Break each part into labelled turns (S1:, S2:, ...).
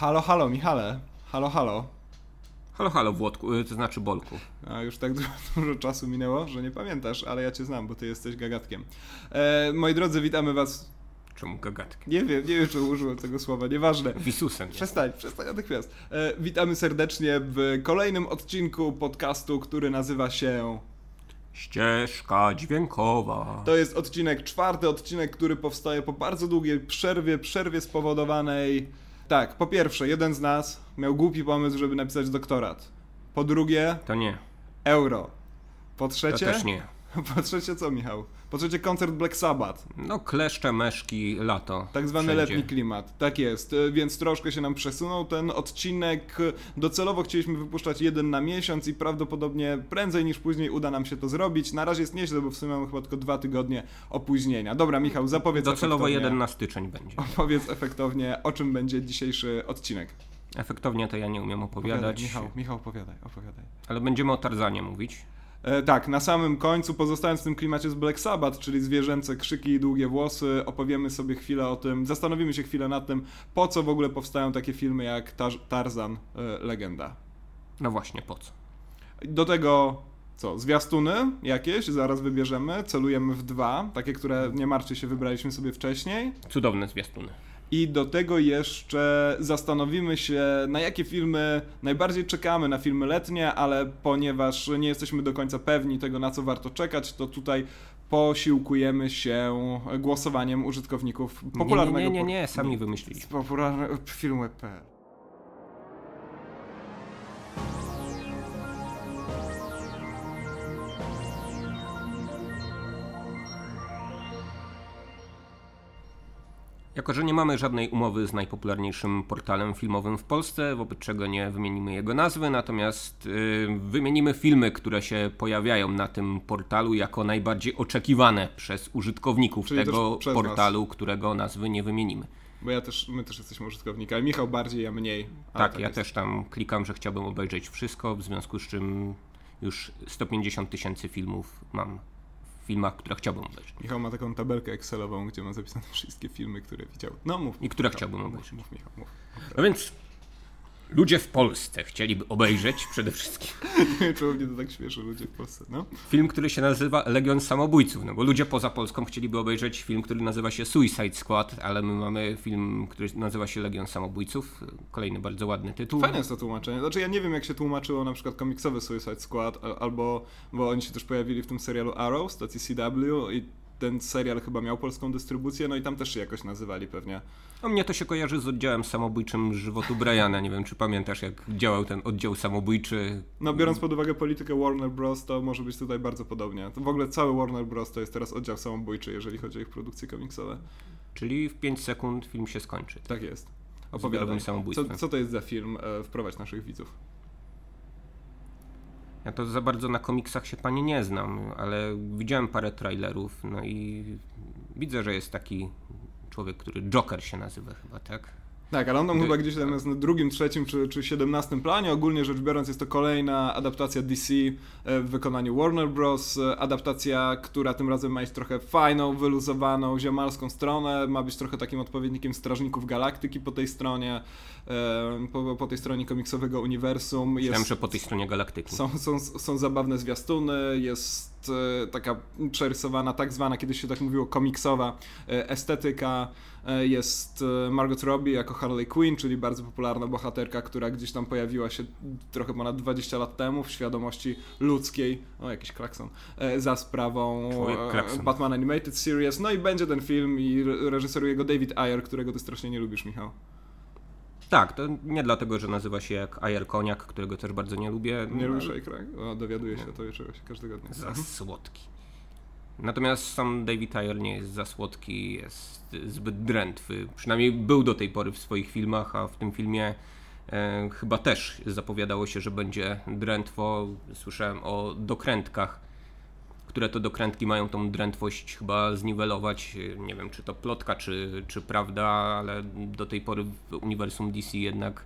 S1: Halo, halo, Michale. Halo, halo.
S2: Halo, halo, Włodku, y, to znaczy Bolku.
S1: A już tak dużo, dużo czasu minęło, że nie pamiętasz, ale ja cię znam, bo ty jesteś gagatkiem. E, moi drodzy, witamy was.
S2: Czemu gagatkiem?
S1: Nie wiem, nie wiem, czy użyłem tego słowa, nieważne.
S2: Wisusem.
S1: Przestań, przestań natychmiast. E, witamy serdecznie w kolejnym odcinku podcastu, który nazywa się...
S2: Ścieżka dźwiękowa.
S1: To jest odcinek, czwarty odcinek, który powstaje po bardzo długiej przerwie, przerwie spowodowanej... Tak, po pierwsze, jeden z nas miał głupi pomysł, żeby napisać doktorat. Po drugie,
S2: To nie.
S1: euro. Po
S2: To
S1: trzecie...
S2: też nie.
S1: Po trzecie co, Michał? Po trzecie koncert Black Sabbath.
S2: No, kleszcze, meszki, lato.
S1: Tak zwany
S2: Wszędzie.
S1: letni klimat. Tak jest, e, więc troszkę się nam przesunął ten odcinek. Docelowo chcieliśmy wypuszczać jeden na miesiąc i prawdopodobnie prędzej niż później uda nam się to zrobić. Na razie jest nieźle, bo w sumie mamy chyba tylko dwa tygodnie opóźnienia. Dobra, Michał, zapowiedz
S2: Docelowo jeden na styczeń będzie.
S1: Opowiedz efektownie, o czym będzie dzisiejszy odcinek.
S2: Efektownie to ja nie umiem opowiadać,
S1: Michał, Michał, opowiadaj, opowiadaj.
S2: ale będziemy o Tarzanie mówić.
S1: E, tak, na samym końcu, pozostając w tym klimacie z Black Sabbath, czyli zwierzęce krzyki i długie włosy, opowiemy sobie chwilę o tym, zastanowimy się chwilę nad tym, po co w ogóle powstają takie filmy jak Tar- Tarzan, e, legenda.
S2: No właśnie, po co?
S1: Do tego, co, zwiastuny jakieś, zaraz wybierzemy, celujemy w dwa, takie, które, nie martwcie się, wybraliśmy sobie wcześniej.
S2: Cudowne zwiastuny.
S1: I do tego jeszcze zastanowimy się, na jakie filmy najbardziej czekamy na filmy letnie, ale ponieważ nie jesteśmy do końca pewni tego, na co warto czekać, to tutaj posiłkujemy się głosowaniem użytkowników popularnego.
S2: Nie, nie, nie,
S1: por-
S2: nie, sami wymyśliliśmy.
S1: Popularnego filmu.pl.
S2: Jako, że nie mamy żadnej umowy z najpopularniejszym portalem filmowym w Polsce, wobec czego nie wymienimy jego nazwy, natomiast yy, wymienimy filmy, które się pojawiają na tym portalu jako najbardziej oczekiwane przez użytkowników
S1: Czyli
S2: tego
S1: przez
S2: portalu, którego nazwy nie wymienimy.
S1: Bo ja też, my też jesteśmy użytkownikami. Michał bardziej, ja mniej. ale
S2: Tak, ja
S1: jest.
S2: też tam klikam, że chciałbym obejrzeć wszystko, w związku z czym już 150 tysięcy filmów mam filmach, które chciałbym obejrzeć.
S1: Michał ma taką tabelkę Excelową, gdzie ma zapisane wszystkie filmy, które widział. No mów.
S2: I które
S1: Michał,
S2: chciałbym
S1: mów,
S2: obejrzeć.
S1: Mów, Michał, mów.
S2: No więc ludzie w Polsce chcieliby obejrzeć przede wszystkim
S1: czemu mnie to tak śmieszy, ludzie w Polsce, no.
S2: film, który się nazywa Legion Samobójców, no bo ludzie poza Polską chcieliby obejrzeć film, który nazywa się Suicide Squad, ale my mamy film, który nazywa się Legion Samobójców, kolejny bardzo ładny tytuł.
S1: Fajne jest to tłumaczenie. Znaczy ja nie wiem, jak się tłumaczyło na przykład komiksowy Suicide Squad, albo, bo oni się też pojawili w tym serialu Arrow, stacji CW i ten serial chyba miał polską dystrybucję, no i tam też się jakoś nazywali pewnie.
S2: A mnie to się kojarzy z oddziałem samobójczym żywotu Briana, nie wiem czy pamiętasz jak działał ten oddział samobójczy.
S1: No biorąc pod uwagę politykę Warner Bros., to może być tutaj bardzo podobnie. To w ogóle cały Warner Bros. to jest teraz oddział samobójczy, jeżeli chodzi o ich produkcje komiksowe.
S2: Czyli w 5 sekund film się skończy.
S1: Tak jest. Opowiadaj. Co, co to jest za film? E, wprowadź naszych widzów.
S2: Ja to za bardzo na komiksach się panie nie znam, ale widziałem parę trailerów, no i widzę, że jest taki człowiek, który Joker się nazywa chyba, tak?
S1: Tak, ale on tam
S2: Ty-
S1: chyba gdzieś tam jest na drugim, trzecim czy, czy siedemnastym planie. Ogólnie rzecz biorąc jest to kolejna adaptacja DC e, w wykonaniu Warner Bros. E, Adaptacja, która tym razem ma iść trochę fajną, wyluzowaną, ziomalską stronę. Ma być trochę takim odpowiednikiem Strażników Galaktyki po tej stronie, e, po, po tej stronie komiksowego uniwersum.
S2: Myślałem,
S1: Jest,
S2: że po tej stronie galaktyki.
S1: są, są, są zabawne zwiastuny, jest taka przerysowana, tak zwana, kiedyś się tak mówiło, komiksowa estetyka. E, jest e, Margot Robbie jako Harley Quinn, czyli bardzo popularna bohaterka, która gdzieś tam pojawiła się trochę ponad 20 lat temu w świadomości ludzkiej, o jakiś klakson, e, za sprawą
S2: klakson.
S1: Batman Animated Series. No i będzie ten film i re- reżyseruje go David Ayer, którego ty strasznie nie lubisz, Michał.
S2: Tak, to nie dlatego, że nazywa się jak Ayer Koniak, którego też bardzo nie lubię.
S1: Nie
S2: no,
S1: lubisz Aykroyd? O, dowiaduję się to czegoś każdego dnia.
S2: Za słodki. Natomiast sam David Ayer nie jest za słodki, jest zbyt drętwy. Przynajmniej był do tej pory w swoich filmach, a w tym filmie e, chyba też zapowiadało się, że będzie drętwo. Słyszałem o dokrętkach, które to dokrętki mają tą drętwość chyba zniwelować. Nie wiem, czy to plotka, czy, czy prawda, ale do tej pory w uniwersum DC jednak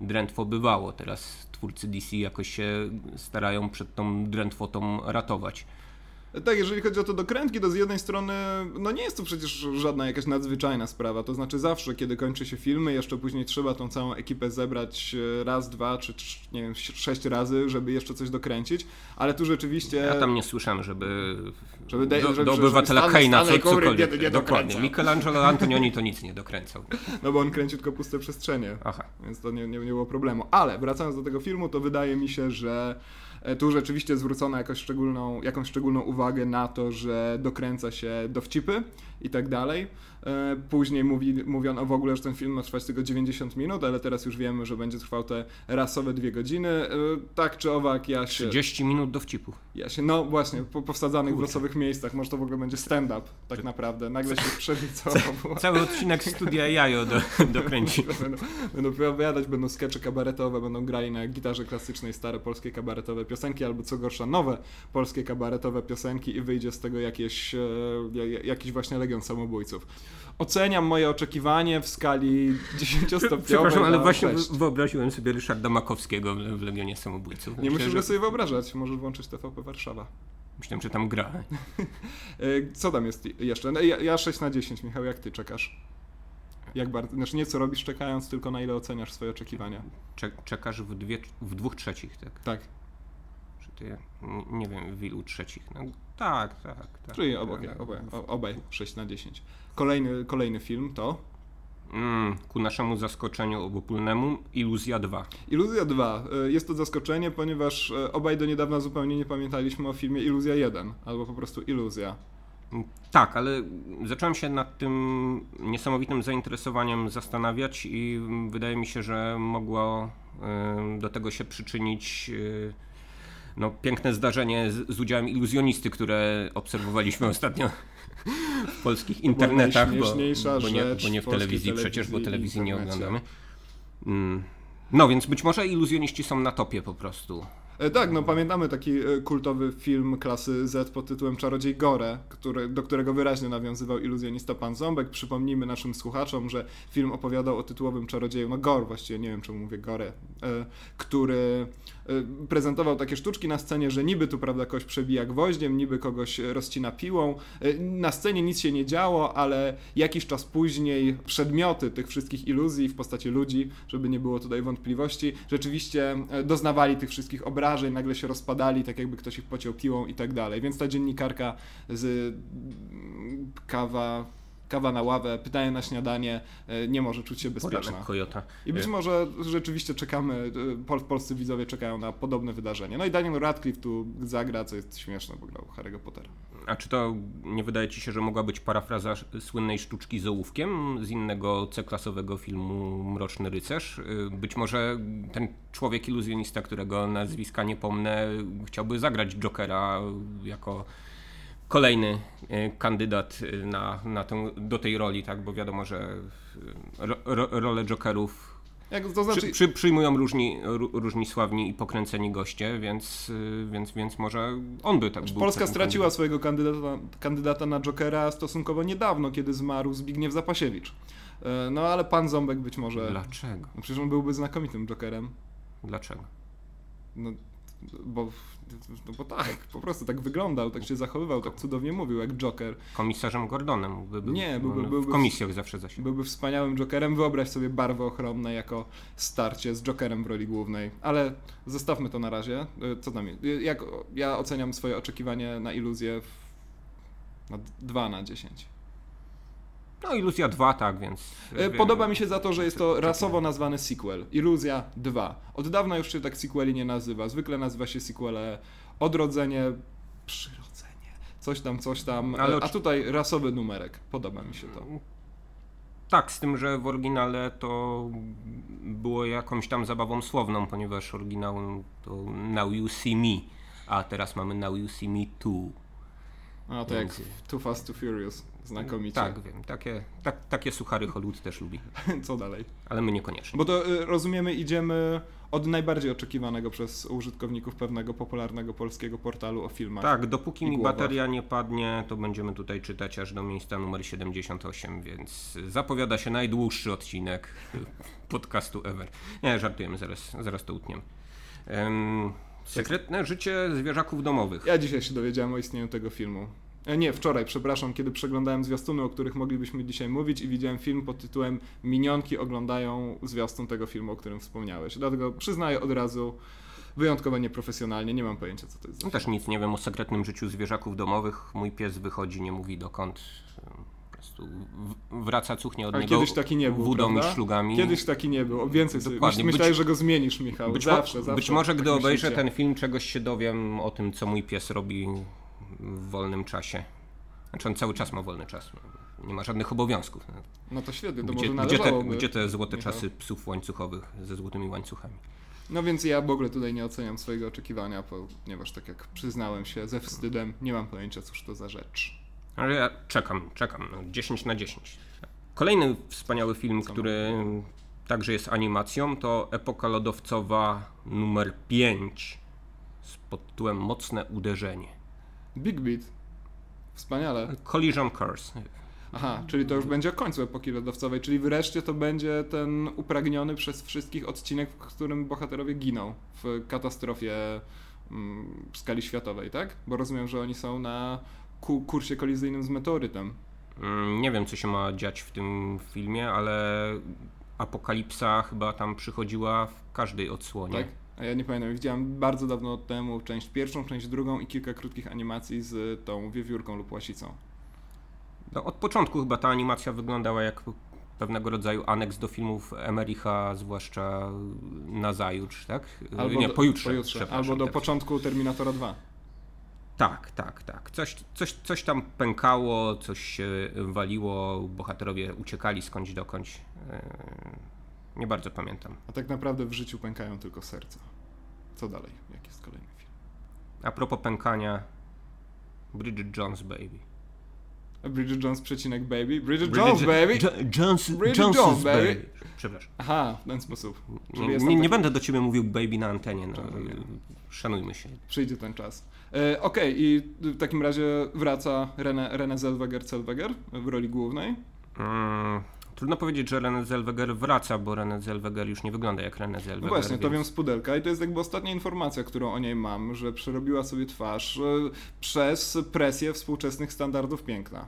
S2: drętwo bywało. Teraz twórcy DC jakoś się starają przed tą drętwotą ratować.
S1: Tak, jeżeli chodzi o to dokrętki, to z jednej strony, no nie jest to przecież żadna jakaś nadzwyczajna sprawa, to znaczy zawsze, kiedy kończy się filmy, jeszcze później trzeba tą całą ekipę zebrać e, raz, dwa, czy nie wiem, sześć razy, żeby jeszcze coś dokręcić, ale tu rzeczywiście...
S2: Ja tam nie słyszałem, żeby,
S1: żeby
S2: do,
S1: żeby,
S2: do obywatela Keina co, cokolwiek.
S1: Nie, nie
S2: Dokładnie, Michelangelo Antonioni to nic nie dokręcał.
S1: No bo on kręci tylko puste przestrzenie,
S2: Aha.
S1: więc to nie, nie, nie było problemu. Ale wracając do tego filmu, to wydaje mi się, że tu rzeczywiście zwrócono jakąś szczególną, jakąś szczególną uwagę na to, że dokręca się dowcipy i tak dalej. E, później mówi, mówiono w ogóle, że ten film ma trwać tylko 90 minut, ale teraz już wiemy, że będzie trwał te rasowe dwie godziny. E, tak czy owak, ja się...
S2: 30 minut dowcipu.
S1: Ja się, no właśnie, po, powsadzanych w losowych miejscach. Może to w ogóle będzie stand-up, tak naprawdę. Nagle się przewicowało.
S2: Cały odcinek studia Jajo do, dokręci.
S1: będą, będą opowiadać, będą skecze kabaretowe, będą grali na gitarze klasycznej stare polskie kabaretowe piosenki, albo co gorsza, nowe polskie kabaretowe piosenki i wyjdzie z tego jakieś, jakiś właśnie legion samobójców oceniam moje oczekiwanie w skali 10-stopniowej.
S2: Przepraszam, ale właśnie 6. wyobraziłem sobie Ryszarda Makowskiego w Legionie Samobójców.
S1: Nie musisz że... go sobie wyobrażać, możesz włączyć TVP Warszawa.
S2: Myślałem, że tam gra.
S1: E, co tam jest jeszcze? No, ja, ja 6 na 10, Michał, jak ty czekasz? Jak bardzo, znaczy nie co robisz czekając, tylko na ile oceniasz swoje oczekiwania?
S2: czekasz w, dwie, w dwóch trzecich, tak?
S1: Tak.
S2: Czy ty, nie wiem w ilu trzecich. No, tak, tak, tak.
S1: Czyli obaj, obaj, obaj 6 na 10. Kolejny, kolejny film to?
S2: Mm, ku naszemu zaskoczeniu obopólnemu Iluzja 2.
S1: Iluzja 2. E, jest to zaskoczenie, ponieważ e, obaj do niedawna zupełnie nie pamiętaliśmy o filmie Iluzja 1, albo po prostu Iluzja.
S2: Mm, tak, ale zacząłem się nad tym niesamowitym zainteresowaniem zastanawiać i wydaje mi się, że mogło do tego się przyczynić no, piękne zdarzenie z, z udziałem iluzjonisty, które obserwowaliśmy ostatnio w polskich internetach, bo, bo, nie, bo nie w telewizji przecież, bo telewizji nie oglądamy. Mm. No więc być może iluzjoniści są na topie po prostu.
S1: E, tak, no pamiętamy taki e, kultowy film klasy Z pod tytułem Czarodziej Gore, który, do którego wyraźnie nawiązywał iluzjonista Pan Ząbek. Przypomnijmy naszym słuchaczom, że film opowiadał o tytułowym czarodzieju, no Gore właściwie, nie wiem czemu mówię Gore, e, który prezentował takie sztuczki na scenie, że niby tu prawda kogoś przebija gwoździem, niby kogoś rozcina piłą. Na scenie nic się nie działo, ale jakiś czas później przedmioty tych wszystkich iluzji w postaci ludzi, żeby nie było tutaj wątpliwości, rzeczywiście doznawali tych wszystkich obrazów i nagle się rozpadali, tak jakby ktoś ich pociął piłą i tak dalej. Więc ta dziennikarka z mm, kawa kawa na ławę, pytanie na śniadanie, e, nie może czuć się bezpieczna.
S2: Kojota.
S1: I być e. może rzeczywiście czekamy, e, polscy widzowie czekają na podobne wydarzenie. No i Daniel Radcliffe tu zagra, co jest śmieszne, bo grał Harry'ego Pottera.
S2: A czy to nie wydaje ci się, że mogła być parafraza słynnej sztuczki z ołówkiem z innego C-klasowego filmu Mroczny Rycerz? Być może ten człowiek iluzjonista, którego nazwiska nie pomnę, chciałby zagrać Jokera jako kolejny e, kandydat e, na, na tę, do tej roli, tak, bo wiadomo, że e, ro, ro, rolę Jokerów jak, to znaczy... Przy, przy, przyjmują różni, różni sławni i pokręceni goście, więc, więc, więc może on by tak
S1: był. Polska straciła kandydat. swojego kandydata, kandydata na Jokera stosunkowo niedawno, kiedy zmarł Zbigniew Zapasiewicz. No ale pan Ząbek być może...
S2: Dlaczego?
S1: No, przecież on byłby znakomitym Jokerem.
S2: Dlaczego?
S1: No, bo no bo tak, po prostu tak wyglądał, tak się zachowywał, tak cudownie mówił, jak Joker.
S2: Komisarzem Gordonem by był.
S1: Nie, byłby, byłby,
S2: w komisjach zawsze za
S1: Byłby wspaniałym Jokerem. Wyobraź sobie barwy ochronne jako starcie z Jokerem w roli głównej. Ale zostawmy to na razie. E, co tam jest? Jak ja oceniam swoje oczekiwanie na iluzję w... na 2 na 10.
S2: No, Iluzja 2, tak, więc.
S1: E, podoba mi się za to, że jest to rasowo nazwany sequel. Iluzja 2. Od dawna już się tak sequeli nie nazywa. Zwykle nazywa się sequele Odrodzenie, Przyrodzenie, coś tam, coś tam. Ale A tutaj rasowy numerek. Podoba mi się to.
S2: Tak, z tym, że w oryginale to było jakąś tam zabawą słowną, ponieważ oryginał to Now You See Me, a teraz mamy Now You See Me Too.
S1: A to Więc... jak Too Fast, Too Furious. Znakomicie.
S2: Tak, wiem. Takie, tak, takie suchary Hollywood też lubi.
S1: Co dalej?
S2: Ale my niekoniecznie.
S1: Bo to y, rozumiemy, idziemy od najbardziej oczekiwanego przez użytkowników pewnego popularnego polskiego portalu o filmach.
S2: Tak, dopóki mi głowach. bateria nie padnie, to będziemy tutaj czytać aż do miejsca numer 78, więc zapowiada się najdłuższy odcinek podcastu ever. Nie, żartujemy, zaraz, zaraz to utniemy. Um, Sekretne życie zwierzaków domowych.
S1: Ja dzisiaj się dowiedziałem o istnieniu tego filmu. E, Nie, wczoraj, przepraszam, kiedy przeglądałem zwiastuny, o których moglibyśmy dzisiaj mówić i widziałem film pod tytułem Minionki oglądają zwiastun tego filmu, o którym wspomniałeś. Dlatego przyznaję od razu, wyjątkowo nieprofesjonalnie, nie mam pojęcia co to jest.
S2: No też nic nie wiem o sekretnym życiu zwierzaków domowych. Mój pies wychodzi, nie mówi dokąd. Po prostu wraca cuchnie od
S1: Ale
S2: niego
S1: kiedyś taki nie był,
S2: wódą i szlugami.
S1: Kiedyś taki nie był. Więcej sobie.
S2: Dokładnie.
S1: Myślałeś,
S2: Być-
S1: że go zmienisz, Michał.
S2: Być,
S1: zawsze,
S2: mo-
S1: zawsze.
S2: być może gdy
S1: tak
S2: obejrzę ten film, czegoś się dowiem o tym, co mój pies robi w wolnym czasie. Znaczy on cały czas ma wolny czas. Nie ma żadnych obowiązków.
S1: No to świetnie, to
S2: Gdzie,
S1: może
S2: gdzie, te, gdzie te złote
S1: Michał.
S2: czasy psów łańcuchowych ze złotymi łańcuchami?
S1: No więc ja w ogóle tutaj nie oceniam swojego oczekiwania, ponieważ tak jak przyznałem się ze wstydem, nie mam pojęcia cóż to za rzecz.
S2: Ale ja czekam, czekam. No, 10 na 10. Kolejny wspaniały film,
S1: Co
S2: który także jest animacją, to Epoka Lodowcowa numer 5 z pod tytułem Mocne uderzenie.
S1: Big Beat. Wspaniale.
S2: Collision Course.
S1: Aha, czyli to już będzie o końcu epoki lodowcowej, czyli wreszcie to będzie ten upragniony przez wszystkich odcinek, w którym bohaterowie giną w katastrofie mm, w skali światowej, tak? Bo rozumiem, że oni są na ku- kursie kolizyjnym z meteorytem.
S2: Mm, Nie wiem, co się ma dziać w tym filmie, ale apokalipsa chyba tam przychodziła w każdej odsłonie.
S1: Tak? A ja nie pamiętam, widziałem bardzo dawno temu część pierwszą, część drugą i kilka krótkich animacji z tą wiewiórką lub łasicą.
S2: No, od początku chyba ta animacja wyglądała jak pewnego rodzaju aneks do filmów Emericha, zwłaszcza na zajutrz, tak? Nie,
S1: do,
S2: pojutrze.
S1: pojutrze albo do
S2: tak.
S1: początku Terminatora 2.
S2: Tak, tak, tak. Coś, coś, coś tam pękało, coś się waliło, bohaterowie uciekali skądś dokądś. Nie bardzo pamiętam.
S1: A tak naprawdę w życiu pękają tylko serca. Co dalej? Jaki jest kolejny film?
S2: A propos pękania, Bridget Jones Baby.
S1: A Bridget Jones przecinek baby? Bridget, Jones baby?
S2: Jo- Jones,
S1: Bridget
S2: Jones
S1: Jones, baby.
S2: Przepraszam.
S1: Aha, w ten sposób.
S2: Nie, nie,
S1: tam
S2: nie
S1: taki-
S2: będę do ciebie mówił baby na antenie. No. Szanujmy się.
S1: Przyjdzie ten czas. E, Okej, i w takim razie wraca Renę, Renę Zellweger Zellweger w roli głównej.
S2: Mm, trudno powiedzieć, że René Zellweger wraca, bo René Zellweger już nie wygląda jak René
S1: No
S2: Zellweger.
S1: właśnie, to
S2: więc-
S1: wiem z pudelka i to jest jakby ostatnia informacja, którą o niej mam, że przerobiła sobie twarz e, przez presję współczesnych standardów piękna.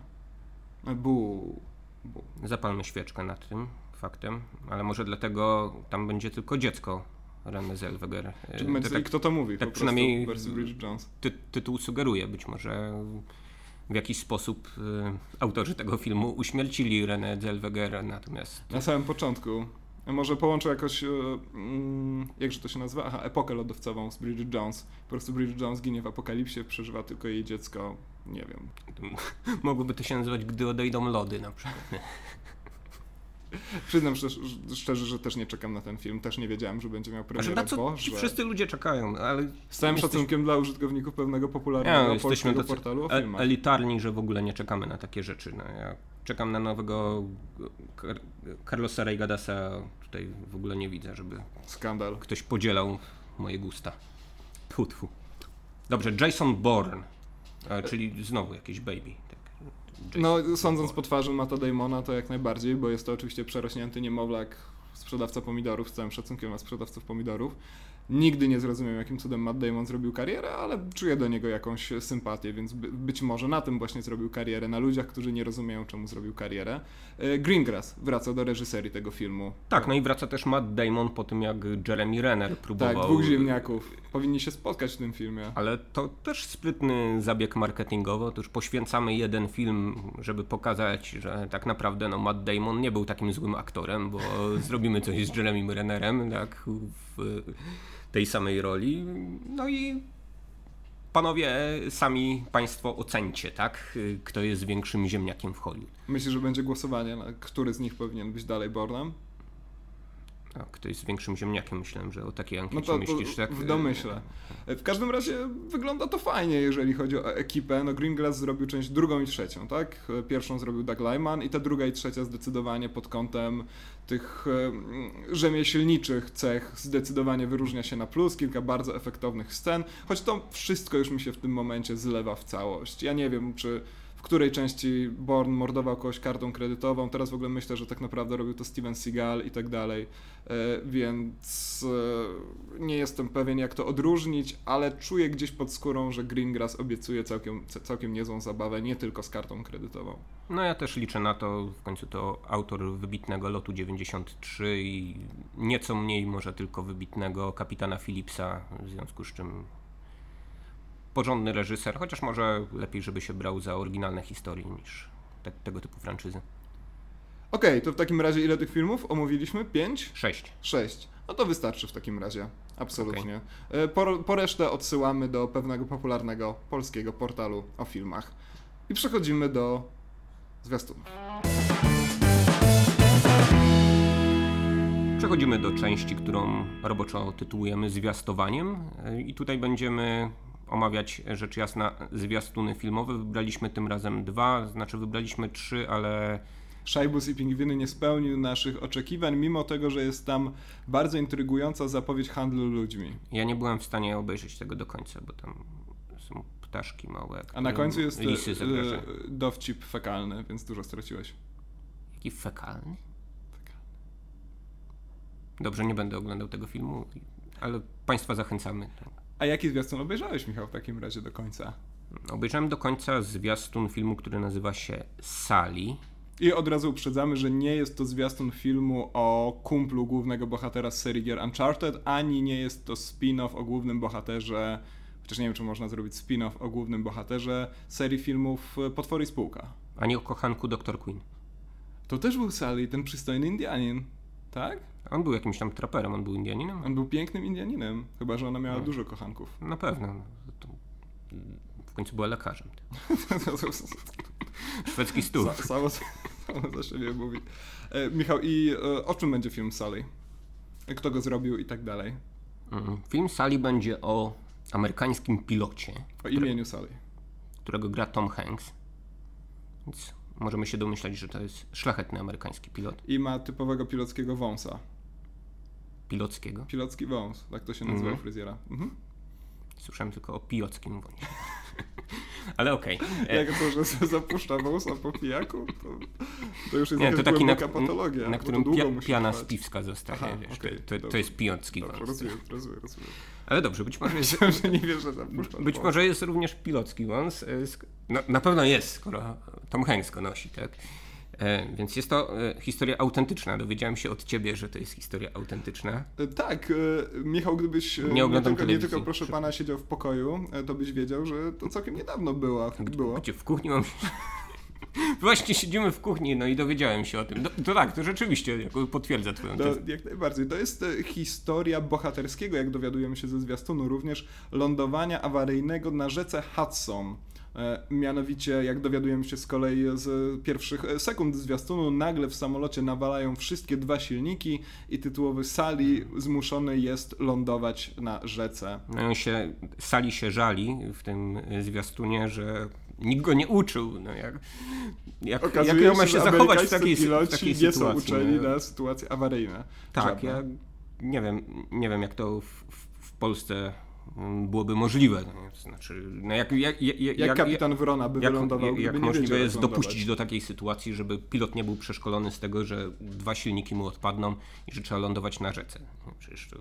S1: Bu. Bu.
S2: Zapalmy świeczkę nad tym faktem, ale może dlatego tam będzie tylko dziecko René Zellweger.
S1: Czy,
S2: E, to tak
S1: kto to mówi?
S2: tak przynajmniej-
S1: Bridget Jones.
S2: ty, tytuł sugeruje. Być może w jakiś sposób e, autorzy tego filmu uśmiercili René Zellwegera, natomiast
S1: Na samym początku. Może połączę jakoś, e, mm, jakże to się nazywa? Aha, epokę lodowcową z Bridget Jones. Po prostu Bridget Jones ginie w apokalipsie, przeżywa tylko jej dziecko, nie wiem.
S2: mogłoby to się nazywać Gdy odejdą lody na przykład.
S1: Przyznam szczerze, szczerze, że też nie czekam na ten film, też nie wiedziałem, że będzie miał
S2: Znaczy,
S1: premierę,
S2: na co
S1: Boże.
S2: ci wszyscy ludzie czekają, ale
S1: Z całym
S2: jesteś-
S1: szacunkiem dla użytkowników pewnego popularnego
S2: Ja,
S1: polskiego
S2: tacy
S1: portalu o filmach.
S2: elitarni, że w ogóle nie czekamy na takie rzeczy. No, ja czekam na nowego Kar- Carlosa Reigadasa. Tutaj w ogóle nie widzę, żeby
S1: Skandal.
S2: ktoś podzielał moje gusta. Tfu, tfu. Dobrze, Jason Bourne, e, czyli znowu jakiś baby. Tak.
S1: No, sądząc po twarzy Mata Damona, to jak najbardziej, bo jest to oczywiście przerośnięty niemowlak, sprzedawca pomidorów, z całym szacunkiem dla sprzedawców pomidorów. Nigdy nie zrozumiem, jakim cudem Matt Damon zrobił karierę, ale czuję do niego jakąś sympatię, więc by, być może na tym właśnie zrobił karierę, na ludziach, którzy nie rozumieją, czemu zrobił karierę. E, Greengrass wraca do reżyserii tego filmu.
S2: Tak, no i wraca też Matt Damon po tym, jak Jeremy Renner próbował.
S1: Tak, dwóch ziemniaków. Powinni się spotkać w tym filmie.
S2: Ale to też sprytny zabieg marketingowy. Otóż poświęcamy jeden film, żeby pokazać, że tak naprawdę no, Matt Damon nie był takim złym aktorem, bo zrobimy coś z Jeremym Rennerem, tak, w tej samej roli. No i panowie, sami państwo ocencie, tak, kto jest większym ziemniakiem w Hollywood.
S1: Myślę, że będzie głosowanie, który z nich powinien być dalej Bornem.
S2: A kto jest większym ziemniakiem? Myślałem, że o takiej ankiecie
S1: No to, to
S2: myślisz, tak?
S1: w domyśle. W każdym razie wygląda to fajnie, jeżeli chodzi o ekipę. No Greengrass zrobił część drugą i trzecią, tak? Pierwszą zrobił Doug Lyman i ta druga i trzecia zdecydowanie pod kątem tych rzemieślniczych cech zdecydowanie wyróżnia się na plus. Kilka bardzo efektownych scen, choć to wszystko już mi się w tym momencie zlewa w całość. Ja nie wiem, czy w której części Bourne mordował kogoś kartą kredytową. Teraz w ogóle myślę, że tak naprawdę robił to Steven Seagal i tak dalej, e, więc e, nie jestem pewien jak to odróżnić, ale czuję gdzieś pod skórą, że Greengrass obiecuje całkiem, całkiem niezłą zabawę, nie tylko z kartą kredytową.
S2: No ja też liczę na to, w końcu to autor wybitnego lotu 93 i nieco mniej może tylko wybitnego kapitana Philipsa, w związku z czym porządny reżyser, chociaż może lepiej, żeby się brał za oryginalne historie niż te, tego typu franczyzy.
S1: Okej, okay, to w takim razie ile tych filmów omówiliśmy? Pięć?
S2: Sześć.
S1: Sześć. No to wystarczy w takim razie. Absolutnie. Okay. Po, po resztę odsyłamy do pewnego popularnego polskiego portalu o filmach. I przechodzimy do zwiastunów.
S2: Przechodzimy do części, którą roboczo tytułujemy zwiastowaniem i tutaj będziemy omawiać rzecz jasna zwiastuny filmowe. Wybraliśmy tym razem dwa, znaczy wybraliśmy trzy, ale
S1: Szajbus i Pingwiny nie spełnił naszych oczekiwań, mimo tego, że jest tam bardzo intrygująca zapowiedź handlu ludźmi.
S2: Ja nie byłem w stanie obejrzeć tego do końca, bo tam są ptaszki małe.
S1: A na końcu jest lisy e, dowcip fekalny, więc dużo straciłeś.
S2: Jaki fekalny? Fekalny. Dobrze, nie będę oglądał tego filmu, ale Państwa zachęcamy.
S1: A jaki zwiastun obejrzałeś, Michał, w takim razie do końca?
S2: Obejrzałem do końca zwiastun filmu, który nazywa się Sali.
S1: I od razu uprzedzamy, że nie jest to zwiastun filmu o kumplu głównego bohatera z serii gier Uncharted, ani nie jest to spin-off o głównym bohaterze, chociaż nie wiem, czy można zrobić spin-off o głównym bohaterze serii filmów Potwory i Spółka.
S2: Ani o kochanku Dr. Queen.
S1: To też był Sally, ten przystojny Indianin, tak?
S2: On był jakimś tam traperem, on był Indianinem?
S1: On był pięknym Indianinem, chyba że ona miała no. dużo kochanków.
S2: Na pewno. w końcu była lekarzem. Szwedzki stół.
S1: Samo, samo za siebie mówi. E, Michał, i e, o czym będzie film Sally? Kto go zrobił i tak dalej?
S2: Mm, film Sally będzie o amerykańskim pilocie.
S1: O imieniu Sally.
S2: Którego gra Tom Hanks. Więc możemy się domyślać, że to jest szlachetny amerykański pilot.
S1: I ma typowego pilockiego wąsa.
S2: Pilockiego?
S1: Pilocki wąs, tak to się nazywa mm fryzjera. Mhm.
S2: Słyszałem tylko o pijockim wąsie. Ale okej. Okay.
S1: Jak to, że zapuszcza wąsa po pijaku, to, to już jest Nie, to taki na, patologia.
S2: Na którym pia, piana z piwska zostaje. Aha, wiesz, okay, to, to, jest pijocki wąs.
S1: Rozumiem, rozumiem, rozumiem.
S2: Ale dobrze, być może jest...
S1: że nie wiesz, że
S2: Być może jest również pilocki wąs. E, no, na pewno jest, skoro Tom Hanks go nosi, tak? E, więc jest to e, historia autentyczna. Dowiedziałem się od ciebie, że to jest historia autentyczna.
S1: E, tak. Michał, gdybyś nie, nie, tylko, nie tylko, proszę pana, siedział w pokoju, to byś wiedział, że to całkiem niedawno było. było.
S2: Gdzie w kuchni mam... Właśnie siedzimy w kuchni, no i dowiedziałem się o tym. to tak, to rzeczywiście potwierdza twoją
S1: tezę. No, jak najbardziej. To jest historia bohaterskiego, jak dowiadujemy się ze zwiastunu, również lądowania awaryjnego na rzece Hudson. E, mianowicie, jak dowiadujemy się z kolei z pierwszych e, sekund zwiastunu, nagle w samolocie nawalają wszystkie dwa silniki i tytułowy Sali zmuszony jest lądować na rzece.
S2: No się, Sali się żali w tym zwiastunie, że nikt go nie uczył. No jak, jak,
S1: Okazuje jak ma się zachować w takiej, w takiej nie sytuacji? są uczeni no. na sytuacje awaryjne.
S2: Tak, ja nie wiem, nie wiem jak to w, w Polsce byłoby możliwe. To znaczy, no jak, jak, jak,
S1: jak, jak kapitan Wrona by jak, wylądował,
S2: jak możliwe jest dopuścić do takiej sytuacji, żeby pilot nie był przeszkolony z tego, że dwa silniki mu odpadną i że trzeba lądować na rzece. No przecież to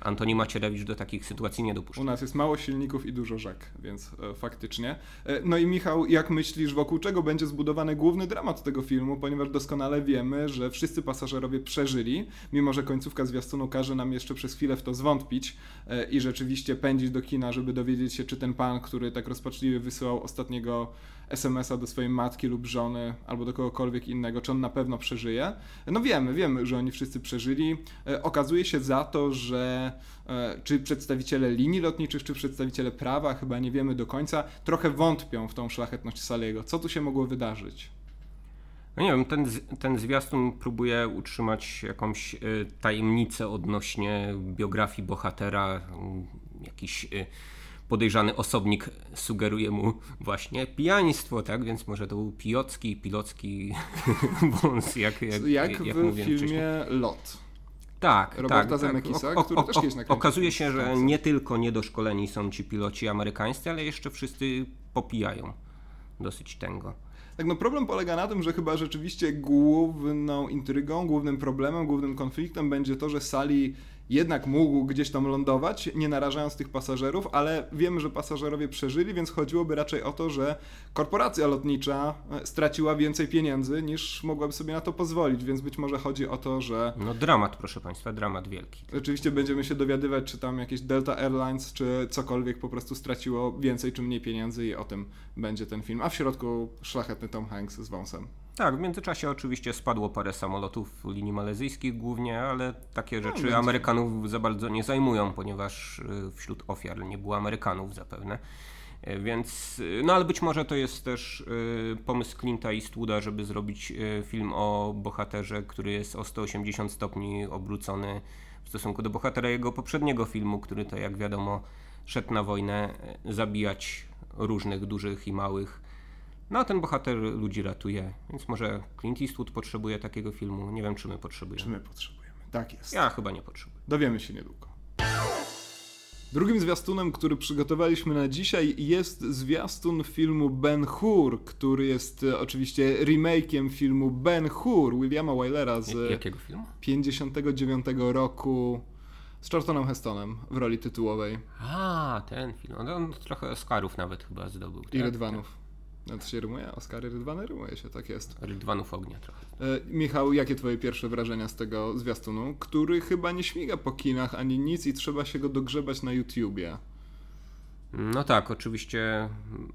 S2: Antoni Macierewicz do takich sytuacji nie dopuszcza.
S1: U nas jest mało silników i dużo rzek, więc e, faktycznie. E, no i Michał, jak myślisz, wokół czego będzie zbudowany główny dramat tego filmu, ponieważ doskonale wiemy, że wszyscy pasażerowie przeżyli, mimo że końcówka zwiastunu każe nam jeszcze przez chwilę w to zwątpić e, i rzeczywiście pędzić do kina, żeby dowiedzieć się, czy ten pan, który tak rozpaczliwie wysyłał ostatniego SMS-a do swojej matki lub żony albo do kogokolwiek innego, czy on na pewno przeżyje. No wiemy, wiemy, że oni wszyscy przeżyli. E, okazuje się za to, że e, czy przedstawiciele linii lotniczych, czy przedstawiciele prawa, chyba nie wiemy do końca, trochę wątpią w tą szlachetność Saliego. Co tu się mogło wydarzyć?
S2: No nie wiem, ten, ten zwiastun próbuje utrzymać jakąś y, tajemnicę odnośnie biografii bohatera, jakiś podejrzany osobnik sugeruje mu właśnie pijaństwo, tak? Więc może to był pijocki, pilocki wąs, jak, jak,
S1: jak, jak w filmie wcześniej. Lot.
S2: Tak,
S1: Roberta
S2: tak,
S1: tak. który też kiedyś
S2: Okazuje się, że nie tylko niedoszkoleni są ci piloci amerykańscy, ale jeszcze wszyscy popijają. dosyć tęgo.
S1: Tak, no problem polega na tym, że chyba rzeczywiście główną intrygą, głównym problemem, głównym konfliktem będzie to, że Sali jednak mógł gdzieś tam lądować, nie narażając tych pasażerów, ale wiemy, że pasażerowie przeżyli, więc chodziłoby raczej o to, że korporacja lotnicza e, straciła więcej pieniędzy niż mogłaby sobie na to pozwolić, więc być może chodzi o to, że.
S2: No dramat, proszę Państwa, dramat wielki.
S1: Rzeczywiście będziemy się dowiadywać, czy tam jakieś Delta Airlines, czy cokolwiek po prostu straciło więcej czy mniej pieniędzy i o tym będzie ten film. A w środku szlachetny Tom Hanks z wąsem.
S2: Tak, w międzyczasie oczywiście spadło parę samolotów linii malezyjskich głównie, ale takie rzeczy no, Amerykanów za bardzo nie zajmują, ponieważ y, wśród ofiar nie było Amerykanów zapewne. Y, więc, y, no ale być może to jest też pomysł Clint'a Eastwooda, żeby zrobić film o bohaterze, który jest o 180 stopni obrócony w stosunku do bohatera jego poprzedniego filmu, który to jak wiadomo szedł na wojnę zabijać różnych dużych i małych no a ten bohater ludzi ratuje, więc może Clint Eastwood potrzebuje takiego filmu. Nie wiem, czy my potrzebujemy.
S1: Czy my potrzebujemy. Tak jest.
S2: Ja chyba nie potrzebuję.
S1: Dowiemy się niedługo. Drugim zwiastunem, który przygotowaliśmy na dzisiaj jest zwiastun filmu Ben Hur, który jest e, oczywiście remake'iem filmu Ben Hur Williama Wylera z
S2: Jakiego filmu?
S1: 59 roku z Charltonem Hestonem w roli tytułowej.
S2: A, ten film. On trochę Oscarów nawet chyba zdobył.
S1: I tak? Rydwanów. No to się rymuje? Oscary Rydwany? Rymuje się, tak jest.
S2: Rydwanów ognia trochę.
S1: E, Michał, jakie twoje pierwsze wrażenia z tego zwiastunu, który chyba nie śmiga po kinach ani nic i trzeba się go dogrzebać na YouTubie?
S2: No tak, oczywiście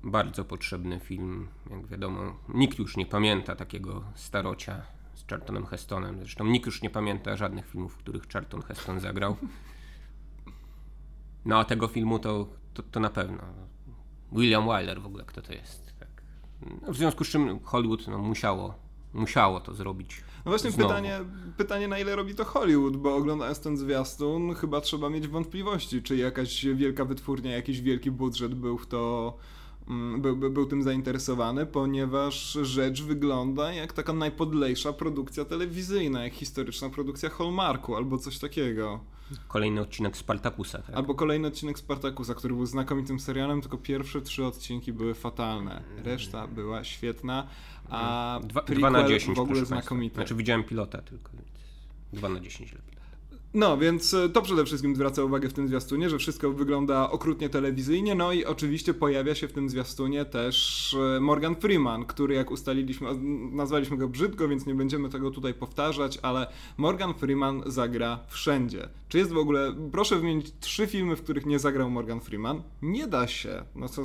S2: bardzo potrzebny film. Jak wiadomo, nikt już nie pamięta takiego starocia z Charltonem Hestonem. Zresztą nikt już nie pamięta żadnych filmów, w których Charlton Heston zagrał. No a tego filmu to, to, to na pewno. William Wyler w ogóle, kto to jest? W związku z czym Hollywood no, musiało, musiało to zrobić.
S1: No właśnie pytanie, pytanie, na ile robi to Hollywood, bo oglądając ten zwiastun, chyba trzeba mieć wątpliwości, czy jakaś wielka wytwórnia, jakiś wielki budżet był w to mm, był, był, był tym zainteresowany, ponieważ rzecz wygląda jak taka najpodlejsza produkcja telewizyjna, jak historyczna produkcja Hallmarku albo coś takiego.
S2: Kolejny odcinek Spartakusa, tak?
S1: Albo kolejny odcinek Spartakusa, który był znakomitym serialem, tylko pierwsze trzy odcinki były fatalne. Reszta była świetna, a
S2: dwa, dwa na 10,
S1: w ogóle znakomity.
S2: Znaczy widziałem pilota tylko, więc 2 na 10 lepiej.
S1: No, więc e, to przede wszystkim zwraca uwagę w tym zwiastunie, że wszystko wygląda okrutnie telewizyjnie, no i oczywiście pojawia się w tym zwiastunie też e, Morgan Freeman, który jak ustaliliśmy, nazwaliśmy go brzydko, więc nie będziemy tego tutaj powtarzać, ale Morgan Freeman zagra wszędzie. Czy jest w ogóle, proszę wymienić trzy filmy, w których nie zagrał Morgan Freeman? Nie da się. No co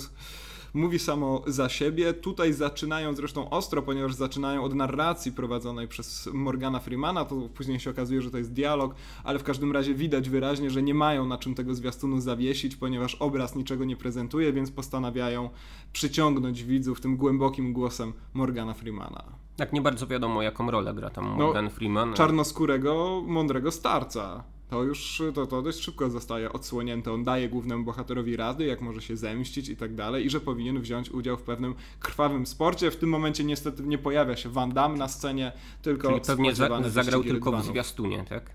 S1: mówi samo za siebie. Tutaj zaczynają zresztą ostro, ponieważ zaczynają od narracji prowadzonej przez Morgana Freemana, to później się okazuje, że to jest dialog, ale w każdym razie widać wyraźnie, że nie mają na czym tego zwiastunu zawiesić, ponieważ obraz niczego nie prezentuje, więc postanawiają przyciągnąć widzów tym głębokim głosem Morgana Freemana.
S2: Tak, nie bardzo wiadomo, jaką rolę gra tam no, Morgan no, Freeman.
S1: Czarnoskórego, mądrego starca to już to, to dość szybko zostaje odsłonięte. On daje głównemu bohaterowi rady, jak może się zemścić i tak dalej, i że powinien wziąć udział w pewnym krwawym sporcie. W tym momencie niestety nie pojawia się Van Damme na scenie, tylko
S2: Czyli pewnie za, zagrał tylko w zwiastunie, tak?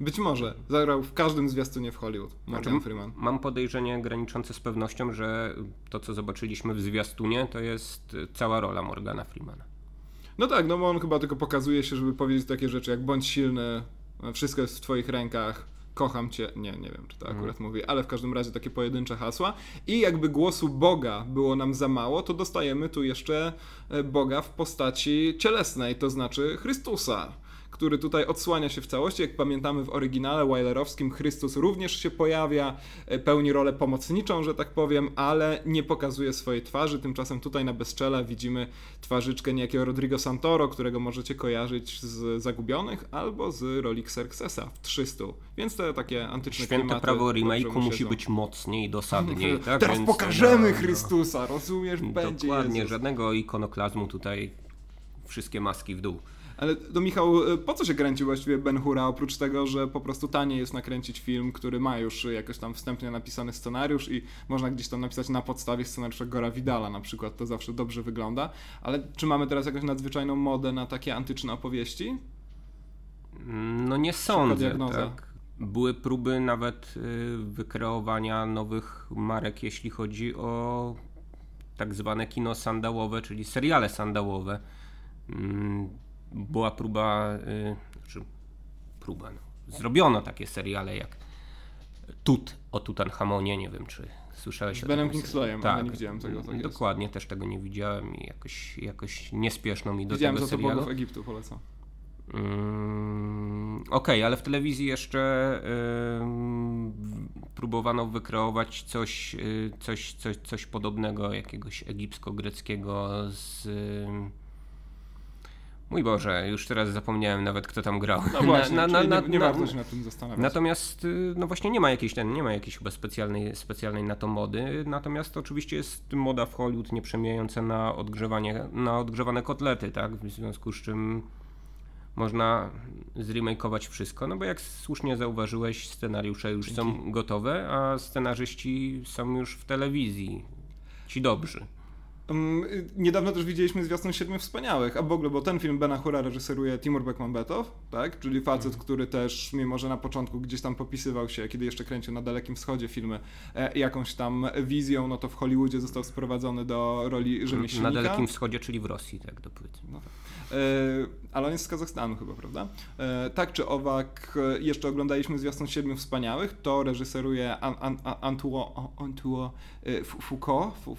S1: Być może. Zagrał w każdym zwiastunie w Hollywood. Morgan Freeman.
S2: Mam podejrzenie graniczące z pewnością, że to, co zobaczyliśmy w zwiastunie, to jest cała rola Morgana Freemana.
S1: No tak, no bo on chyba tylko pokazuje się, żeby powiedzieć takie rzeczy jak bądź silny, wszystko jest w twoich rękach, kocham cię, nie, nie wiem, czy to akurat mm. mówi, ale w każdym razie takie pojedyncze hasła. I jakby głosu Boga było nam za mało, to dostajemy tu jeszcze e, Boga w postaci cielesnej, to znaczy Chrystusa który tutaj odsłania się w całości. Jak pamiętamy w oryginale Weilerowskim, Chrystus również się pojawia, e, pełni rolę pomocniczą, że tak powiem, ale nie pokazuje swojej twarzy. Tymczasem tutaj na bezczela widzimy twarzyczkę niejakiego Rodrigo Santoro, którego możecie kojarzyć z Zagubionych albo z roli Xerxesa w 300. Więc te takie antyczne
S2: Święte klimaty prawo remake'u musi być mocniej, dosadniej. Tak?
S1: Teraz Więc, pokażemy no, Chrystusa, rozumiesz? Będzie
S2: Dokładnie, Jezus. żadnego ikonoklazmu tutaj, wszystkie maski w dół.
S1: Ale to Michał, e, po co się kręci właściwie Ben Hura, oprócz tego, że po prostu taniej jest nakręcić film, który ma już jakoś tam wstępnie napisany scenariusz i można gdzieś tam napisać na podstawie scenariusza Gora Vidala na przykład, to zawsze dobrze wygląda. Ale czy mamy teraz jakąś nadzwyczajną modę na takie antyczne opowieści?
S2: No nie sądzę, tak. Były próby nawet y, wykreowania nowych marek, jeśli chodzi o tak zwane kino sandałowe, czyli seriale sandałowe. Była próba, y, znaczy próba, no, zrobiono takie seriale jak Tut o Tutanchamonie, nie wiem czy słyszałeś
S1: Z Benem Kingsleyem,
S2: tak,
S1: ale nie widziałem tego. Tak
S2: dokładnie, też tego nie widziałem i jakoś, jakoś niespieszno mi do
S1: Widziałem
S2: tego serialu.
S1: bogów Egiptu, polecam.
S2: Mm, Okej, ale w telewizji jeszcze próbowano wykreować coś, y, coś, coś, coś podobnego, jakiegoś egipsko-greckiego z. Mój Boże, już teraz zapomniałem nawet kto tam grał.
S1: No właśnie,
S2: Na- na- na-
S1: nie, nie
S2: na-
S1: warto się nad tym zastanawiać.
S2: Natomiast y, no właśnie nie ma jakiejś ten, nie ma jakiejś chyba specjalnej, specjalnej na to mody. Natomiast oczywiście jest moda w Hollywood nieprzemijająca na odgrzewanie, na odgrzewane kotlety, tak? W związku z czym można zremakeować wszystko, no bo jak słusznie zauważyłeś, scenariusze już są gotowe, a scenarzyści są już w telewizji. Ci dobrzy.
S1: Um, y, niedawno też widzieliśmy zwiastun Siedmiu Wspaniałych, a w ogóle, bo ten film Bena Hura reżyseruje Timur Bekmambetow, tak? Czyli facet,
S2: Mhm.
S1: który też, mimo że na początku gdzieś tam popisywał się, kiedy jeszcze kręcił na Dalekim Wschodzie filmy, e, jakąś tam wizją, no to w Hollywoodzie został sprowadzony do roli rzemieślnika.
S2: Na Dalekim Wschodzie, czyli w Rosji, tak do płyty.
S1: No tak. E, ale on jest z Kazachstanu chyba, prawda? E, tak czy owak, e, jeszcze oglądaliśmy zwiastun Siedmiu Wspaniałych, to reżyseruje An, An, An, Antuo, Antuo e, Foucault, Fu-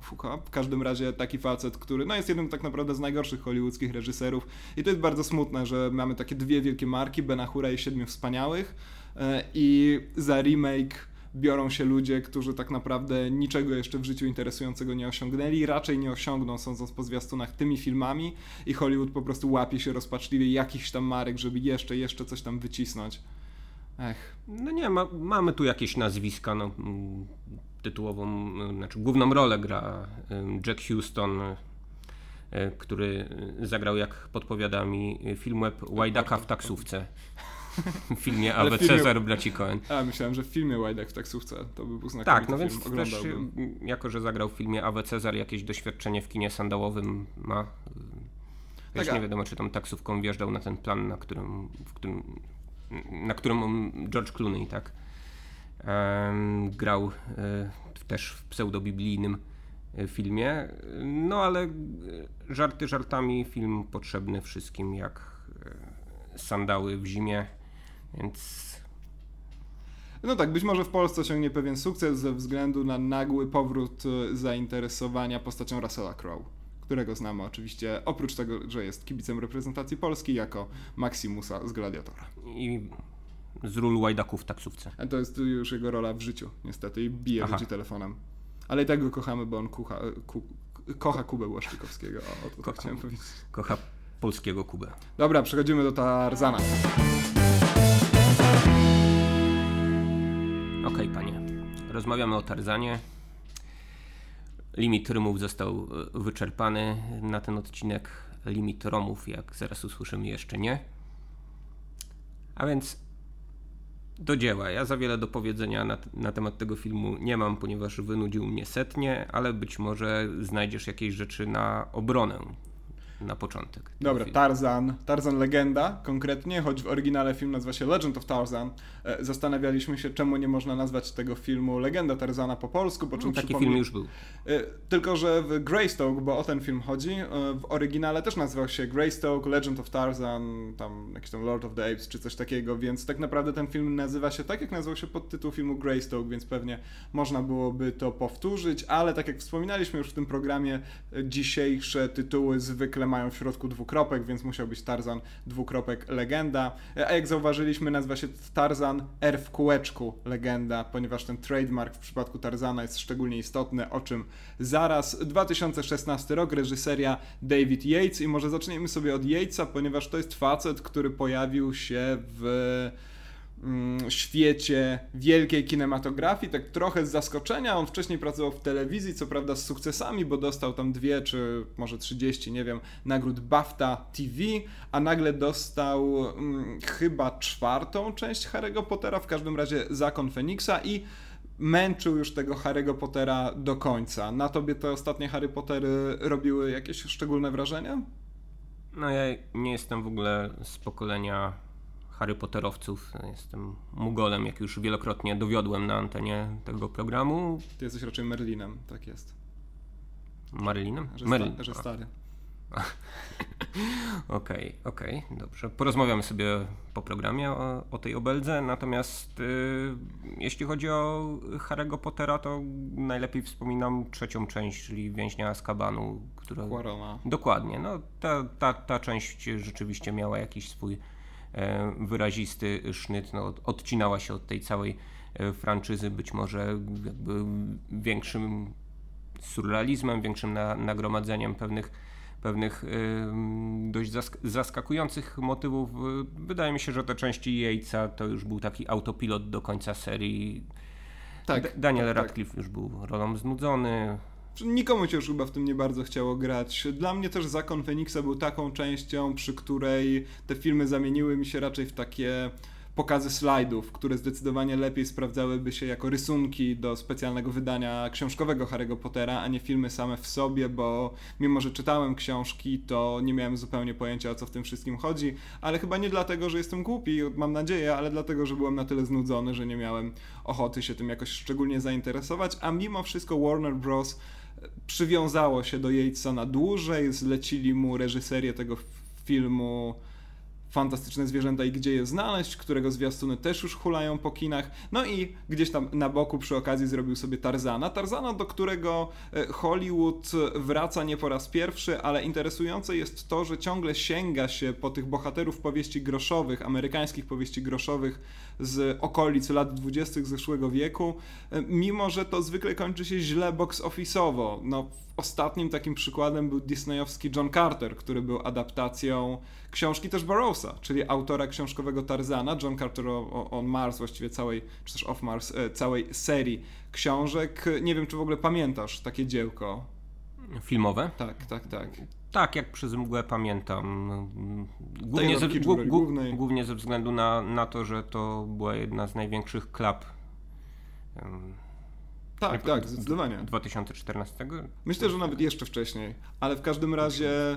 S1: Foucault, w każdym razie taki facet, który no, jest jednym tak naprawdę z najgorszych hollywoodzkich reżyserów i to jest bardzo smutne, że mamy takie dwie wielkie marki, Ben Hura i Siedmiu Wspaniałych e, i za remake biorą się ludzie, którzy tak naprawdę niczego jeszcze w życiu interesującego nie osiągnęli, raczej nie osiągną, sądząc po zwiastunach, tymi filmami i Hollywood po prostu łapie się rozpaczliwie jakichś tam marek, żeby jeszcze, jeszcze coś tam wycisnąć. Ech.
S2: No nie, ma, mamy tu jakieś nazwiska, no, mm, tytułową, mm, znaczy główną rolę gra ym, Jack Houston, y, który zagrał, jak podpowiada mi film web Łajdaka w taksówce. W filmie
S1: Ale filmie-
S2: Cezar braci Cohen.
S1: A, myślałem, że w filmie Łajdek w taksówce to by był znakomity
S2: Tak, no
S1: film,
S2: więc też, y, jako że zagrał w filmie Awe Cezar, jakieś doświadczenie w kinie sandałowym ma. Chociaż
S1: Tak,
S2: nie wiadomo, czy tą taksówką wjeżdżał na ten plan, na którym, którym, na którym George Clooney, tak, grał e, też w pseudobiblijnym e, filmie. No ale e, żarty żartami, film potrzebny wszystkim jak sandały w zimie, więc
S1: No tak, być może w Polsce osiągnie pewien sukces ze względu na nagły powrót zainteresowania postacią Russella Crowe, którego znamy oczywiście, oprócz tego, że jest kibicem reprezentacji Polski, jako Maximusa z Gladiatora.
S2: i z ról łajdaków w taksówce.
S1: A to jest już jego rola w życiu, niestety, i bije
S2: Aha.
S1: ludzi telefonem. Ale i tak go kochamy, bo on kucha, ku, kocha Kubę Błaszczykowskiego. O, o to
S2: Kocham.
S1: chciałem powiedzieć.
S2: Kocha polskiego Kubę.
S1: Dobra, przechodzimy do Tarzana.
S2: Okej, panie. Rozmawiamy o Tarzanie. Limit rymów został e, wyczerpany na ten odcinek. Limit romów, jak zaraz usłyszymy, jeszcze nie. A więc do dzieła. Ja za wiele do powiedzenia na, na temat tego filmu nie mam, ponieważ wynudził mnie setnie, ale być może znajdziesz jakieś rzeczy na obronę na początek.
S1: Dobra. Tarzan. Tarzan Legenda konkretnie, choć w oryginale film nazywa się Legend of Tarzan. E, Zastanawialiśmy się, czemu nie można nazwać tego filmu Legenda Tarzana po polsku, po czym
S2: No, taki film już był.
S1: E, Tylko, że w Greystoke, bo o ten film chodzi, e, w oryginale też nazywał się Greystoke, Legend of Tarzan, tam jakiś tam Lord of the Apes czy coś takiego, więc tak naprawdę ten film nazywa się tak, jak nazywał się podtytuł filmu Greystoke, więc pewnie można byłoby to powtórzyć, ale tak jak wspominaliśmy już w tym programie, dzisiejsze tytuły zwykle mają w środku dwukropek, więc musiał być Tarzan, dwukropek, legenda, E, a jak zauważyliśmy nazywa się Tarzan R w kółeczku, legenda, ponieważ ten trademark w przypadku Tarzana jest szczególnie istotny, o czym zaraz. 2016 rok, reżyseria David Yates i może zaczniemy sobie od Yatesa, ponieważ to jest facet, który pojawił się w świecie wielkiej kinematografii, tak trochę z zaskoczenia. On wcześniej pracował w telewizji, co prawda z sukcesami, bo dostał tam dwie czy może 30, nie wiem, nagród BAFTA TV, a nagle dostał mm, chyba czwartą część Harry'ego Pottera, w każdym razie Zakon Feniksa i męczył już tego Harry'ego Pottera do końca. Na tobie te ostatnie Harry Pottery robiły jakieś szczególne wrażenie?
S2: No ja nie jestem w ogóle z pokolenia Harry Potterowców. Jestem mugolem, jak już wielokrotnie dowiodłem na antenie tego programu.
S1: Ty jesteś raczej Merlinem, tak jest.
S2: Marylinem?
S1: Że, sta, że stary.
S2: Okej, okej, okay, dobrze. Porozmawiamy sobie po programie o, o tej obeldze, natomiast y, jeśli chodzi o Harry'ego Pottera, to najlepiej wspominam trzecią część, czyli Więźnia Azkabanu, która...
S1: Quarona.
S2: Dokładnie, no ta, ta, ta część rzeczywiście miała jakiś swój wyrazisty sznyt, no, odcinała się od tej całej e, franczyzy, być może większym surrealizmem, większym na, nagromadzeniem pewnych pewnych dość zaskakujących motywów. Wydaje mi się, że te części Jejca to już był taki autopilot do końca serii. Tak, Daniel tak, tak. Radcliffe tak. już był rolą znudzony.
S1: Nikomu się już chyba w tym nie bardzo chciało grać. Dla mnie też Zakon Feniksa był taką częścią, przy której te filmy zamieniły mi się raczej w takie pokazy slajdów, które zdecydowanie lepiej sprawdzałyby się jako rysunki do specjalnego wydania książkowego Harry'ego Pottera, a nie filmy same w sobie, bo mimo, że czytałem książki, to nie miałem zupełnie pojęcia o co w tym wszystkim chodzi, ale chyba nie dlatego, że jestem głupi, mam nadzieję, ale dlatego, że byłem na tyle znudzony, że nie miałem ochoty się tym jakoś szczególnie zainteresować, a mimo wszystko Warner Bros. Przywiązało się do Yatesa na dłużej, zlecili mu reżyserię tego filmu fantastyczne zwierzęta i gdzie je znaleźć, którego zwiastuny też już hulają po kinach. No i gdzieś tam na boku przy okazji zrobił sobie Tarzana. Tarzana, do którego e, Hollywood wraca nie po raz pierwszy, ale interesujące jest to, że ciągle sięga się po tych bohaterów powieści groszowych, amerykańskich powieści groszowych z okolic lat dwudziestych zeszłego wieku, e, mimo że to zwykle kończy się źle box office'owo. No, ostatnim takim przykładem był disneyowski John Carter, który był adaptacją książki też Burroughsa, czyli autora książkowego Tarzana, John Carter on Mars, właściwie całej, czy też Off Mars, e, całej serii książek. Nie wiem, czy w ogóle pamiętasz takie dziełko.
S2: Filmowe?
S1: Tak, tak, tak.
S2: Tak, jak przez mgłę pamiętam. Głównie, ze, głównie ze względu na, na to, że to była jedna z największych klap
S1: tak, tak, zdecydowanie.
S2: 2014?
S1: Myślę, że nawet jeszcze wcześniej, ale w każdym razie e,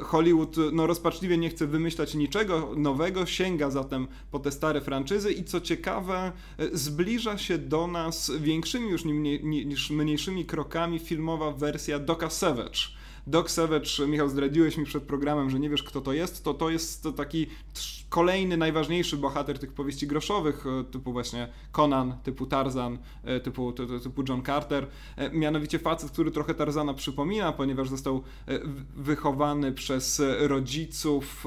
S1: Hollywood no, rozpaczliwie nie chce wymyślać niczego nowego, sięga zatem po te stare franczyzy i co ciekawe, e, zbliża się do nas większymi już niż mniejszymi krokami filmowa wersja Doka Savage Doc Savage, Michał, zdradziłeś mi przed programem, że nie wiesz kto to jest, to to jest taki kolejny, najważniejszy bohater tych powieści groszowych, e, typu właśnie Conan, typu Tarzan, e, typu, typu John Carter. E, mianowicie facet, który trochę Tarzana przypomina, ponieważ został wychowany przez rodziców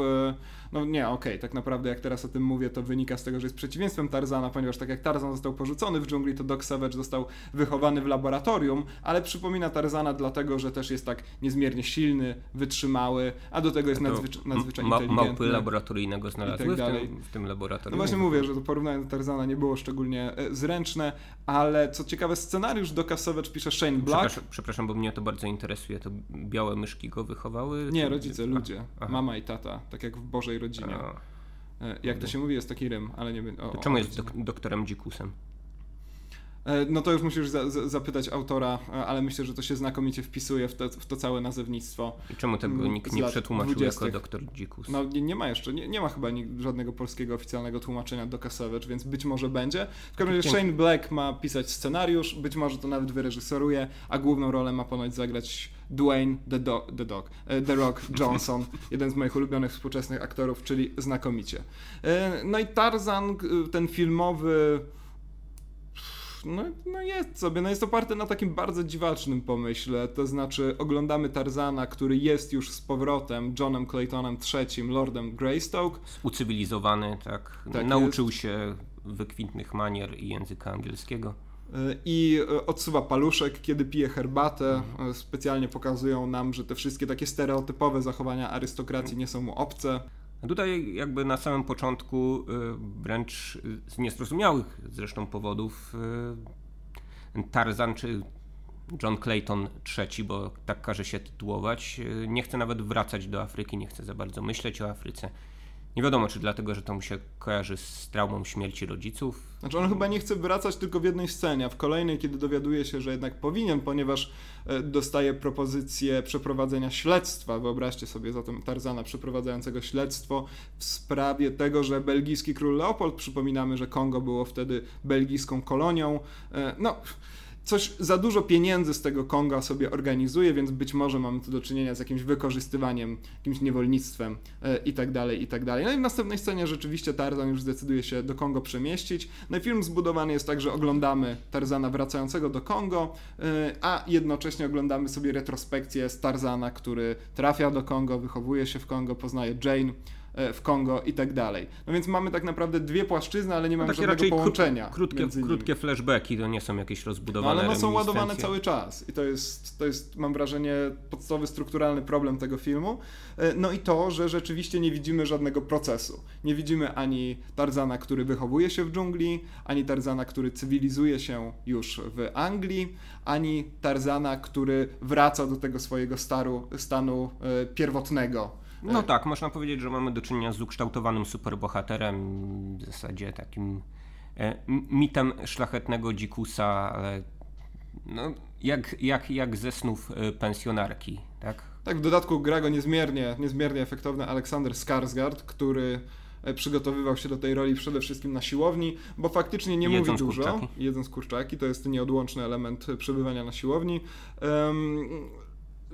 S1: no nie, okej, okay, tak naprawdę jak teraz o tym mówię, to wynika z tego, że jest przeciwieństwem Tarzana, ponieważ tak jak Tarzan został porzucony w dżungli, to Doc Savage został wychowany w laboratorium, ale przypomina Tarzana dlatego, że też jest tak niezmiernie silny, wytrzymały, a do tego jest nadzwycz nadzwyczajnie ma inteligentny.
S2: Małpy laboratoryjnego znalazły tak w, tym, w tym laboratorium.
S1: No właśnie mówię, że to porównanie do Tarzana nie było szczególnie e, zręczne, ale co ciekawe, scenariusz Doc Savage pisze Shane Black.
S2: Przepraszam, przepraszam, bo mnie to bardzo interesuje, to białe myszki go wychowały?
S1: Nie, rodzice, ludzie, Aha. mama i tata, tak jak w Bożej rodzinie. E, jak to się mówi, jest taki rym, ale nie wiem.
S2: Czemu jest dok doktorem Dzikusem?
S1: E, no to już musisz za, za, zapytać autora, e, ale myślę, że to się znakomicie wpisuje w to, w to całe nazewnictwo.
S2: I czemu tego mm, nikt nie przetłumaczył 20. jako doktor Dzikus?
S1: No nie, nie ma jeszcze, nie, nie ma chyba żadnego polskiego oficjalnego tłumaczenia do Savage, więc być może będzie. W każdym razie Shane Black ma pisać scenariusz, być może to nawet wyreżyseruje, a główną rolę ma ponoć zagrać Dwayne The, Do The, Dog, e, The Rock Johnson, jeden z moich ulubionych współczesnych aktorów, czyli znakomicie. No i Tarzan, ten filmowy no, no jest sobie, no jest oparte na takim bardzo dziwacznym pomyśle, to znaczy oglądamy Tarzana, który jest już z powrotem Johnem Claytonem III, Lordem Greystoke.
S2: Ucywilizowany, tak, tak nauczył jest. się wykwintnych manier i języka angielskiego.
S1: E, I e, odsuwa paluszek, kiedy pije herbatę. Mhm. E, specjalnie pokazują nam, że te wszystkie takie stereotypowe zachowania arystokracji nie są mu obce.
S2: Tutaj jakby na samym początku y, wręcz z niezrozumiałych zresztą powodów y, Tarzan czy John Clayton III, bo tak każe się tytułować, y, nie chce nawet wracać do Afryki, nie chce za bardzo myśleć o Afryce. Nie wiadomo, czy dlatego, że to mu się kojarzy z traumą śmierci rodziców.
S1: Znaczy on chyba nie chce wracać tylko w jednej scenie, a w kolejnej, kiedy dowiaduje się, że jednak powinien, ponieważ e, dostaje propozycję przeprowadzenia śledztwa. Wyobraźcie sobie zatem Tarzana przeprowadzającego śledztwo w sprawie tego, że belgijski król Leopold, przypominamy, że Kongo było wtedy belgijską kolonią. E, no coś za dużo pieniędzy z tego Konga sobie organizuje, więc być może mamy tu do czynienia z jakimś wykorzystywaniem, jakimś niewolnictwem e, i tak tak. No i w następnej scenie rzeczywiście Tarzan już zdecyduje się do Kongo przemieścić. No i film zbudowany jest tak, że oglądamy Tarzana wracającego do Kongo, e, a jednocześnie oglądamy sobie retrospekcję z Tarzana, który trafia do Kongo, wychowuje się w Kongo, poznaje Jane, w Kongo i tak dalej. No więc mamy tak naprawdę dwie płaszczyzny, ale nie mamy no żadnego raczej połączenia.
S2: Krótkie, krótkie flashbacki to nie są jakieś rozbudowane. No,
S1: ale one są ładowane cały czas i to jest, to jest, mam wrażenie, podstawowy strukturalny problem tego filmu. E, no i to, że rzeczywiście nie widzimy żadnego procesu. Nie widzimy ani Tarzana, który wychowuje się w dżungli, ani Tarzana, który cywilizuje się już w Anglii, ani Tarzana, który wraca do tego swojego staru, stanu e, pierwotnego
S2: no tak, można powiedzieć, że mamy do czynienia z ukształtowanym superbohaterem, w zasadzie takim e, mitem szlachetnego dzikusa, ale no, jak, jak, jak ze snów e, pensjonarki, tak?
S1: Tak, w dodatku gra go niezmiernie, niezmiernie efektowny Aleksander Skarsgård, który e, przygotowywał się do tej roli przede wszystkim na siłowni, bo faktycznie nie
S2: jedząc
S1: mówi dużo.
S2: Kurczaki.
S1: Jedząc kurczaki, to jest nieodłączny element przebywania na siłowni. Um,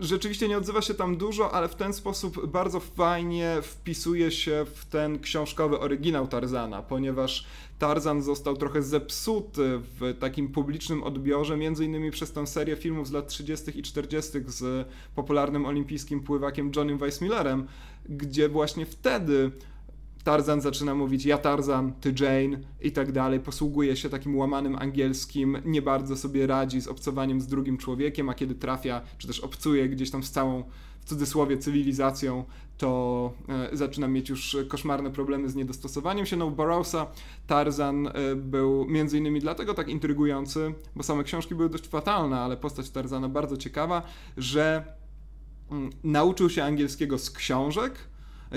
S1: rzeczywiście nie odzywa się tam dużo, ale w ten sposób bardzo fajnie wpisuje się w ten książkowy oryginał Tarzana, ponieważ Tarzan został trochę zepsuty w takim publicznym odbiorze, między innymi przez tę serię filmów z lat 30. i 40. z popularnym olimpijskim pływakiem Johnnym Weissmillerem, gdzie właśnie wtedy Tarzan zaczyna mówić ja Tarzan, ty Jane i tak dalej, posługuje się takim łamanym angielskim, nie bardzo sobie radzi z obcowaniem z drugim człowiekiem, a kiedy trafia, czy też obcuje gdzieś tam z całą, w cudzysłowie, cywilizacją, to e, zaczyna mieć już koszmarne problemy z niedostosowaniem się. No, Barrowsa Tarzan e, był między innymi dlatego tak intrygujący, bo same książki były dość fatalne, ale postać Tarzana bardzo ciekawa, że mm, nauczył się angielskiego z książek,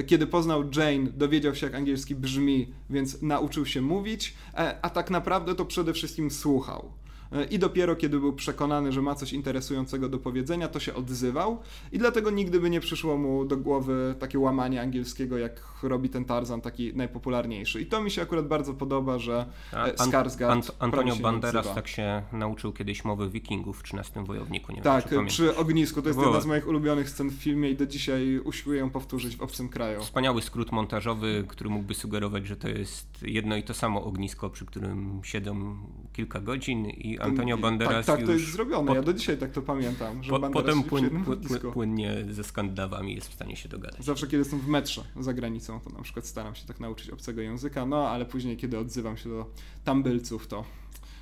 S1: kiedy poznał Jane, dowiedział się, jak angielski brzmi, więc nauczył się mówić, e, a tak naprawdę to przede wszystkim słuchał. E, I dopiero kiedy był przekonany, że ma coś interesującego do powiedzenia, to się odzywał i dlatego nigdy by nie przyszło mu do głowy takie łamanie angielskiego, jak robi ten Tarzan, taki najpopularniejszy. I to mi się akurat bardzo podoba, że e, Skarsgård Ant
S2: Antonio Banderas tak się nauczył kiedyś mowy wikingów w 13 Wojowniku. Nie
S1: tak, wiem, przy ognisku. To jest jedna z moich ulubionych scen w filmie i do dzisiaj usiłuję powtórzyć w obcym kraju.
S2: Wspaniały skrót montażowy, który mógłby sugerować, że to jest jedno i to samo ognisko, przy którym siedzą kilka godzin i Antonio Banderas
S1: Tak, tak to jest zrobione, ja do dzisiaj tak to pamiętam, że po,
S2: Potem płyn, płynnie ze Skandynawami jest w stanie się dogadać.
S1: Zawsze kiedy jestem w metrze za granicą, to na przykład staram się tak nauczyć obcego języka, no ale później kiedy odzywam się do tambylców, to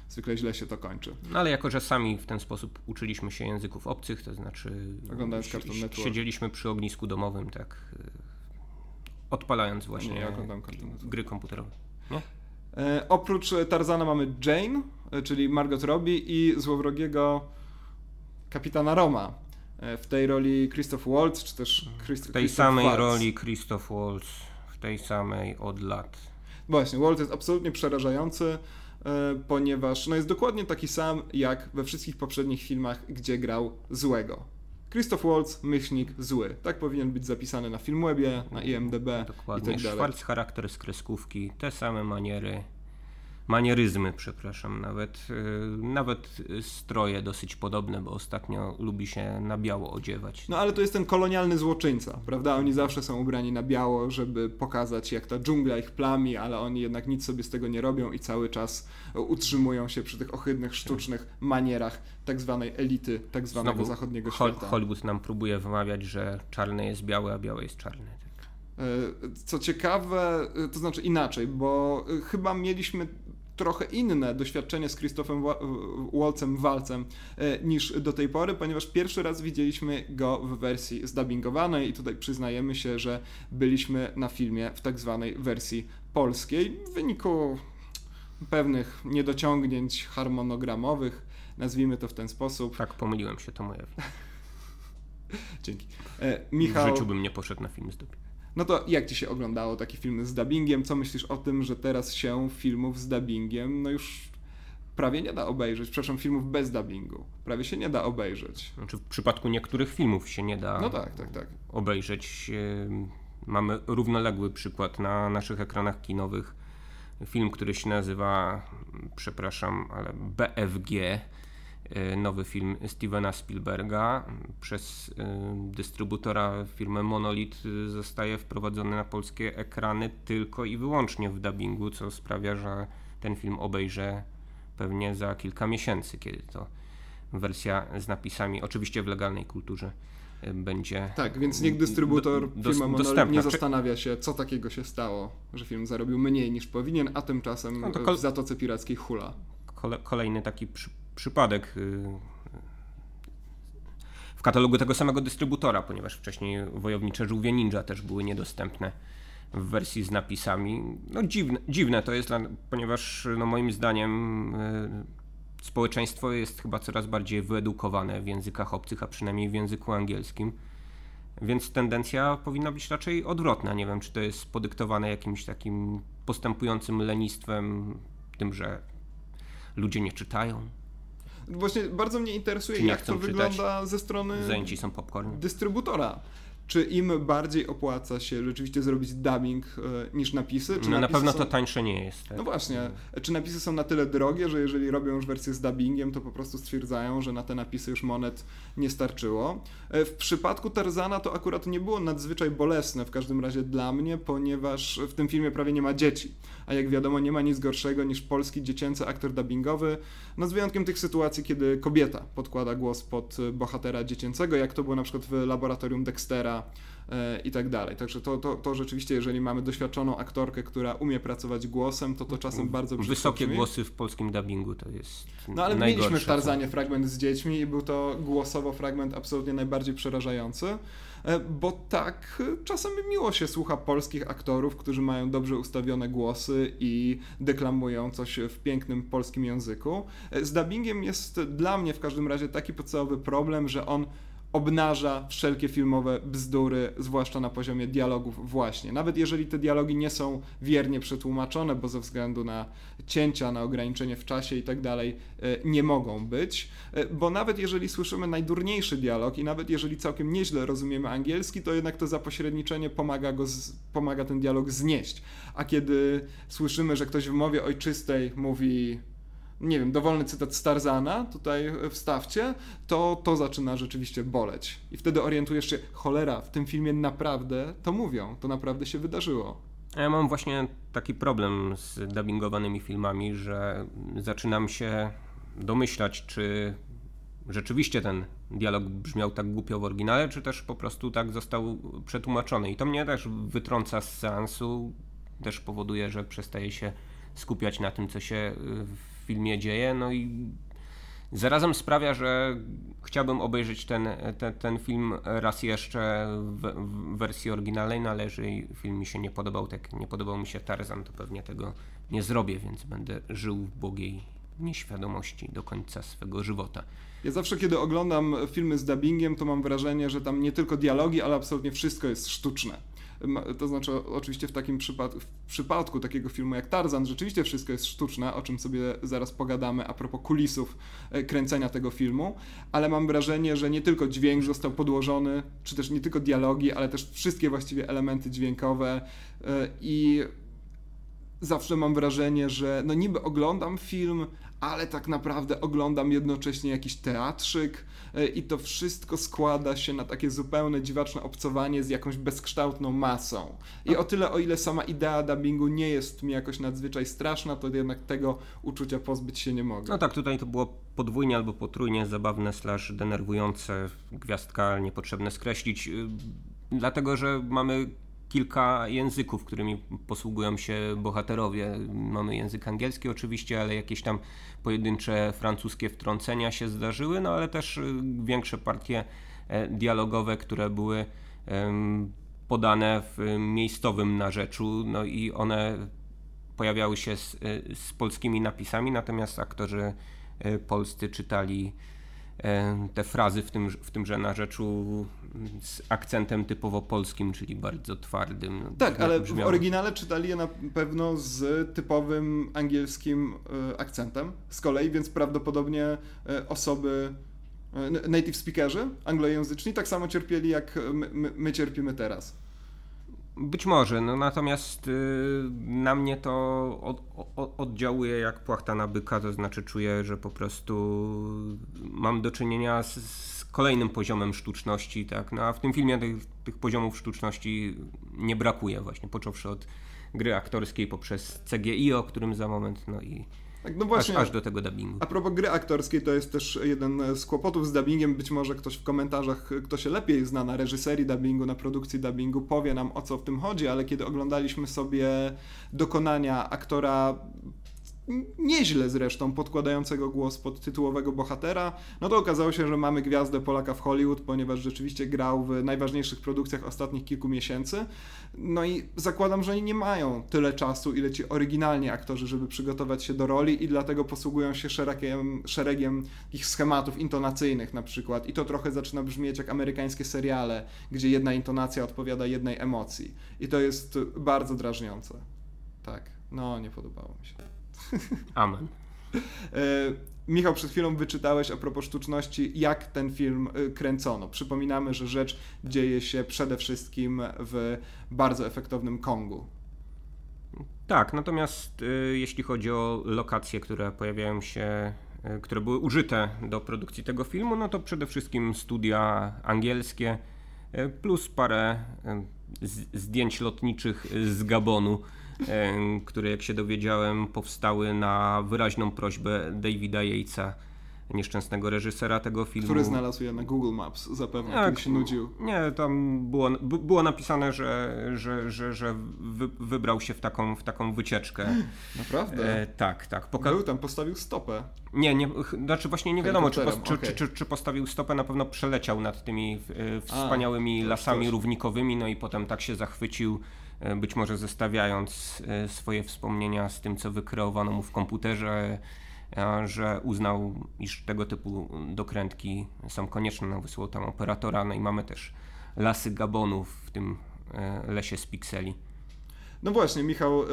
S1: zwykle źle się to kończy.
S2: No ale jako, że sami w ten sposób uczyliśmy się języków obcych, to znaczy
S1: Oglądając Cartoon Network.
S2: siedzieliśmy przy ognisku domowym, tak y, odpalając właśnie
S1: Nie,
S2: gry komputerowe. Nie?
S1: E, oprócz Tarzana mamy Jane, e, czyli Margot Robbie i złowrogiego kapitana Roma. E, w tej roli Christoph Waltz, czy też
S2: Christ W tej samej Waltz. roli Christoph Waltz, w tej samej od lat.
S1: Właśnie, Waltz jest absolutnie przerażający, ponieważ no jest dokładnie taki sam jak we wszystkich poprzednich filmach, gdzie grał złego. Christoph Waltz, myślnik zły. Tak powinien być zapisany na Filmwebie, na IMDb
S2: Dokładnie.
S1: i tak dalej.
S2: Schwarz charakter z kreskówki, te same maniery, manieryzmy, przepraszam, nawet, yy, nawet stroje dosyć podobne, bo ostatnio lubi się na biało odziewać.
S1: No ale to jest ten kolonialny złoczyńca, prawda? Oni zawsze są ubrani na biało, żeby pokazać jak ta dżungla ich plami, ale oni jednak nic sobie z tego nie robią i cały czas utrzymują się przy tych ohydnych, sztucznych manierach tak zwanej elity, tak zwanego Znowu zachodniego świata.
S2: Hollywood nam próbuje wymawiać, że czarny jest biały, a biały jest czarny. Tak.
S1: E, co ciekawe, e, to znaczy inaczej, bo e, chyba mieliśmy trochę inne doświadczenie z Christophem Waltzem Walcem niż do tej pory, ponieważ pierwszy raz widzieliśmy go w wersji zdubbingowanej i tutaj przyznajemy się, że byliśmy na filmie w tak zwanej wersji polskiej w wyniku pewnych niedociągnięć harmonogramowych, nazwijmy to w ten sposób.
S2: Tak, pomyliłem się, to moja
S1: Dzięki. E, Michał...
S2: W życiu bym nie poszedł na film z.
S1: No to jak ci się oglądało taki film z dubbingiem? Co myślisz o tym, że teraz się filmów z dubbingiem no już prawie nie da obejrzeć, przepraszam, filmów bez dubbingu. Prawie się nie da obejrzeć.
S2: Znaczy w przypadku niektórych filmów się nie da
S1: no tak, tak, tak.
S2: obejrzeć. Mamy równoległy przykład na naszych ekranach kinowych. Film, który się nazywa, przepraszam, ale BFG nowy film Stevena Spielberga. Przez dystrybutora firmę Monolith zostaje wprowadzony na polskie ekrany tylko i wyłącznie w dubbingu, co sprawia, że ten film obejrzę pewnie za kilka miesięcy, kiedy to wersja z napisami, oczywiście w legalnej kulturze będzie.
S1: Tak, więc niech dystrybutor do, firma Monolith nie zastanawia się, co takiego się stało, że film zarobił mniej niż powinien, a tymczasem no w Zatoce Pirackiej hula.
S2: Kole, kolejny taki przy, przypadek y, w katalogu tego samego dystrybutora, ponieważ wcześniej Wojownicze Żółwie Ninja też były niedostępne w wersji z napisami. No dziwne, dziwne to jest, ponieważ no moim zdaniem y, społeczeństwo jest chyba coraz bardziej wyedukowane w językach obcych, a przynajmniej w języku angielskim. Więc tendencja powinna być raczej odwrotna. Nie wiem, czy to jest podyktowane jakimś takim postępującym lenistwem, tym, że ludzie nie czytają.
S1: Właśnie bardzo mnie interesuje, jak to wygląda ze strony dystrybutora czy im bardziej opłaca się rzeczywiście zrobić dubbing e, niż napisy? Czy
S2: no
S1: napisy
S2: na pewno
S1: są...
S2: to tańsze nie jest.
S1: Tak? No właśnie. Czy napisy są na tyle drogie, że jeżeli robią już wersję z dubbingiem, to po prostu stwierdzają, że na te napisy już monet nie starczyło. E, w przypadku Tarzana to akurat nie było nadzwyczaj bolesne, w każdym razie dla mnie, ponieważ w tym filmie prawie nie ma dzieci. A jak wiadomo, nie ma nic gorszego niż polski dziecięcy aktor dubbingowy, no z wyjątkiem tych sytuacji, kiedy kobieta podkłada głos pod bohatera dziecięcego, jak to było na przykład w laboratorium Dextera e, i tak dalej. Także to, to, to rzeczywiście, jeżeli mamy doświadczoną aktorkę, która umie pracować głosem, to to czasem bardzo
S2: Wysokie brzmi. głosy w polskim dubbingu to jest
S1: No ale mieliśmy w Tarzanie fragment z dziećmi i był to głosowo fragment absolutnie najbardziej przerażający. E, bo tak czasem miło się słucha polskich aktorów, którzy mają dobrze ustawione głosy i deklamują coś w pięknym polskim języku. E, z dubbingiem jest dla mnie w każdym razie taki podstawowy problem, że on obnaża wszelkie filmowe bzdury, zwłaszcza na poziomie dialogów właśnie. Nawet jeżeli te dialogi nie są wiernie przetłumaczone, bo ze względu na cięcia, na ograniczenie w czasie i tak dalej, e, nie mogą być, e, bo nawet jeżeli słyszymy najdurniejszy dialog i nawet jeżeli całkiem nieźle rozumiemy angielski, to jednak to zapośredniczenie pomaga, go z, pomaga ten dialog znieść. A kiedy słyszymy, że ktoś w mowie ojczystej mówi nie wiem, dowolny cytat Starzana tutaj wstawcie, to to zaczyna rzeczywiście boleć. I wtedy orientujesz się, cholera, w tym filmie naprawdę to mówią, to naprawdę się wydarzyło.
S2: Ja mam właśnie taki problem z dubbingowanymi filmami, że zaczynam się domyślać, czy rzeczywiście ten dialog brzmiał tak głupio w oryginale, czy też po prostu tak został przetłumaczony. I to mnie też wytrąca z seansu, też powoduje, że przestaje się skupiać na tym, co się w filmie dzieje. No i zarazem sprawia, że chciałbym obejrzeć ten, ten, ten film raz jeszcze w, w, wersji oryginalnej, no ale jeżeli film mi się nie podobał, tak nie podobał mi się Tarzan, to pewnie tego nie zrobię, więc będę żył w błogiej nieświadomości do końca swego żywota.
S1: Ja zawsze, kiedy oglądam filmy z dubbingiem, to mam wrażenie, że tam nie tylko dialogi, ale absolutnie wszystko jest sztuczne to znaczy, oczywiście w takim przypadku, w przypadku takiego filmu jak Tarzan, rzeczywiście wszystko jest sztuczne, o czym sobie zaraz pogadamy a propos kulisów e, kręcenia tego filmu, ale mam wrażenie, że nie tylko dźwięk został podłożony, czy też nie tylko dialogi, ale też wszystkie właściwie elementy dźwiękowe e, i zawsze mam wrażenie, że no niby oglądam film, ale tak naprawdę oglądam jednocześnie jakiś teatrzyk e, i to wszystko składa się na takie zupełne dziwaczne obcowanie z jakąś bezkształtną masą. I o tyle, o ile sama idea dubbingu nie jest mi jakoś nadzwyczaj straszna, to jednak tego uczucia pozbyć się nie mogę.
S2: No tak, tutaj to było podwójnie albo potrójnie zabawne slash denerwujące, gwiazdka niepotrzebne skreślić, y, dlatego, że mamy kilka języków, którymi posługują się bohaterowie. Mamy język angielski oczywiście, ale jakieś tam pojedyncze francuskie wtrącenia się zdarzyły, no ale też y, większe partie e, dialogowe, które były podane w miejscowym narzeczu, no i one pojawiały się z, y, z polskimi napisami, natomiast aktorzy y, polscy czytali te frazy w, tym, w tymże narzeczu z akcentem typowo polskim, czyli bardzo twardym.
S1: Tak, ale brzmiało. w oryginale czytali je na pewno z typowym angielskim e, akcentem z kolei, więc prawdopodobnie e, osoby native speakerzy anglojęzyczni tak samo cierpieli jak my, my, my cierpimy teraz.
S2: Być może, no natomiast y, na mnie to od, od, oddziałuje jak płachta na byka, to znaczy czuję, że po prostu mam do czynienia z, z kolejnym poziomem sztuczności, tak, no a w tym filmie tych, tych poziomów sztuczności nie brakuje właśnie, począwszy od gry aktorskiej poprzez CGI, o którym za moment, no i tak, no właśnie, aż, aż, do tego dubbingu.
S1: A propos gry aktorskiej, to jest też jeden z kłopotów z dubbingiem. Być może ktoś w komentarzach, kto się lepiej zna na reżyserii dubbingu, na produkcji dubbingu, powie nam o co w tym chodzi, ale kiedy oglądaliśmy sobie dokonania aktora nieźle zresztą podkładającego głos pod tytułowego bohatera, no to okazało się, że mamy gwiazdę Polaka w Hollywood, ponieważ rzeczywiście grał w najważniejszych produkcjach ostatnich kilku miesięcy. No i zakładam, że nie mają tyle czasu, ile ci oryginalni aktorzy, żeby przygotować się do roli i dlatego posługują się szeregiem, szeregiem ich schematów intonacyjnych na przykład. I to trochę zaczyna brzmieć jak amerykańskie seriale, gdzie jedna intonacja odpowiada jednej emocji. I to jest bardzo drażniące. Tak, no nie podobało mi się.
S2: Amen.
S1: E, Michał, przed chwilą wyczytałeś a propos sztuczności, jak ten film e, kręcono. Przypominamy, że rzecz dzieje się przede wszystkim w bardzo efektownym Kongu.
S2: Tak, natomiast y, jeśli chodzi o lokacje, które pojawiają się, które były użyte do produkcji tego filmu, no to przede wszystkim studia angielskie plus parę zdjęć lotniczych z Gabonu które jak się dowiedziałem powstały na wyraźną prośbę Davida Yatesa, nieszczęsnego reżysera tego filmu.
S1: Który znalazł je na Google Maps zapewne, jak, kiedy się nudził.
S2: Nie, tam było, było napisane, że, że, że, że wy, wybrał się w taką, w taką wycieczkę.
S1: Naprawdę?
S2: E, tak, tak.
S1: Poka Był tam, postawił stopę.
S2: Nie, nie, znaczy właśnie nie wiadomo, czy, czy, okay. czy, czy, postawił stopę, na pewno przeleciał nad tymi e, wspaniałymi A, lasami coś. równikowymi, no i potem tak się zachwycił E, być może zestawiając e, swoje wspomnienia z tym, co wykreowano mu w komputerze, e, że uznał, iż tego typu dokrętki są konieczne, no wysłał tam operatora, no i mamy też lasy gabonów w tym lesie z pikseli.
S1: No właśnie, Michał,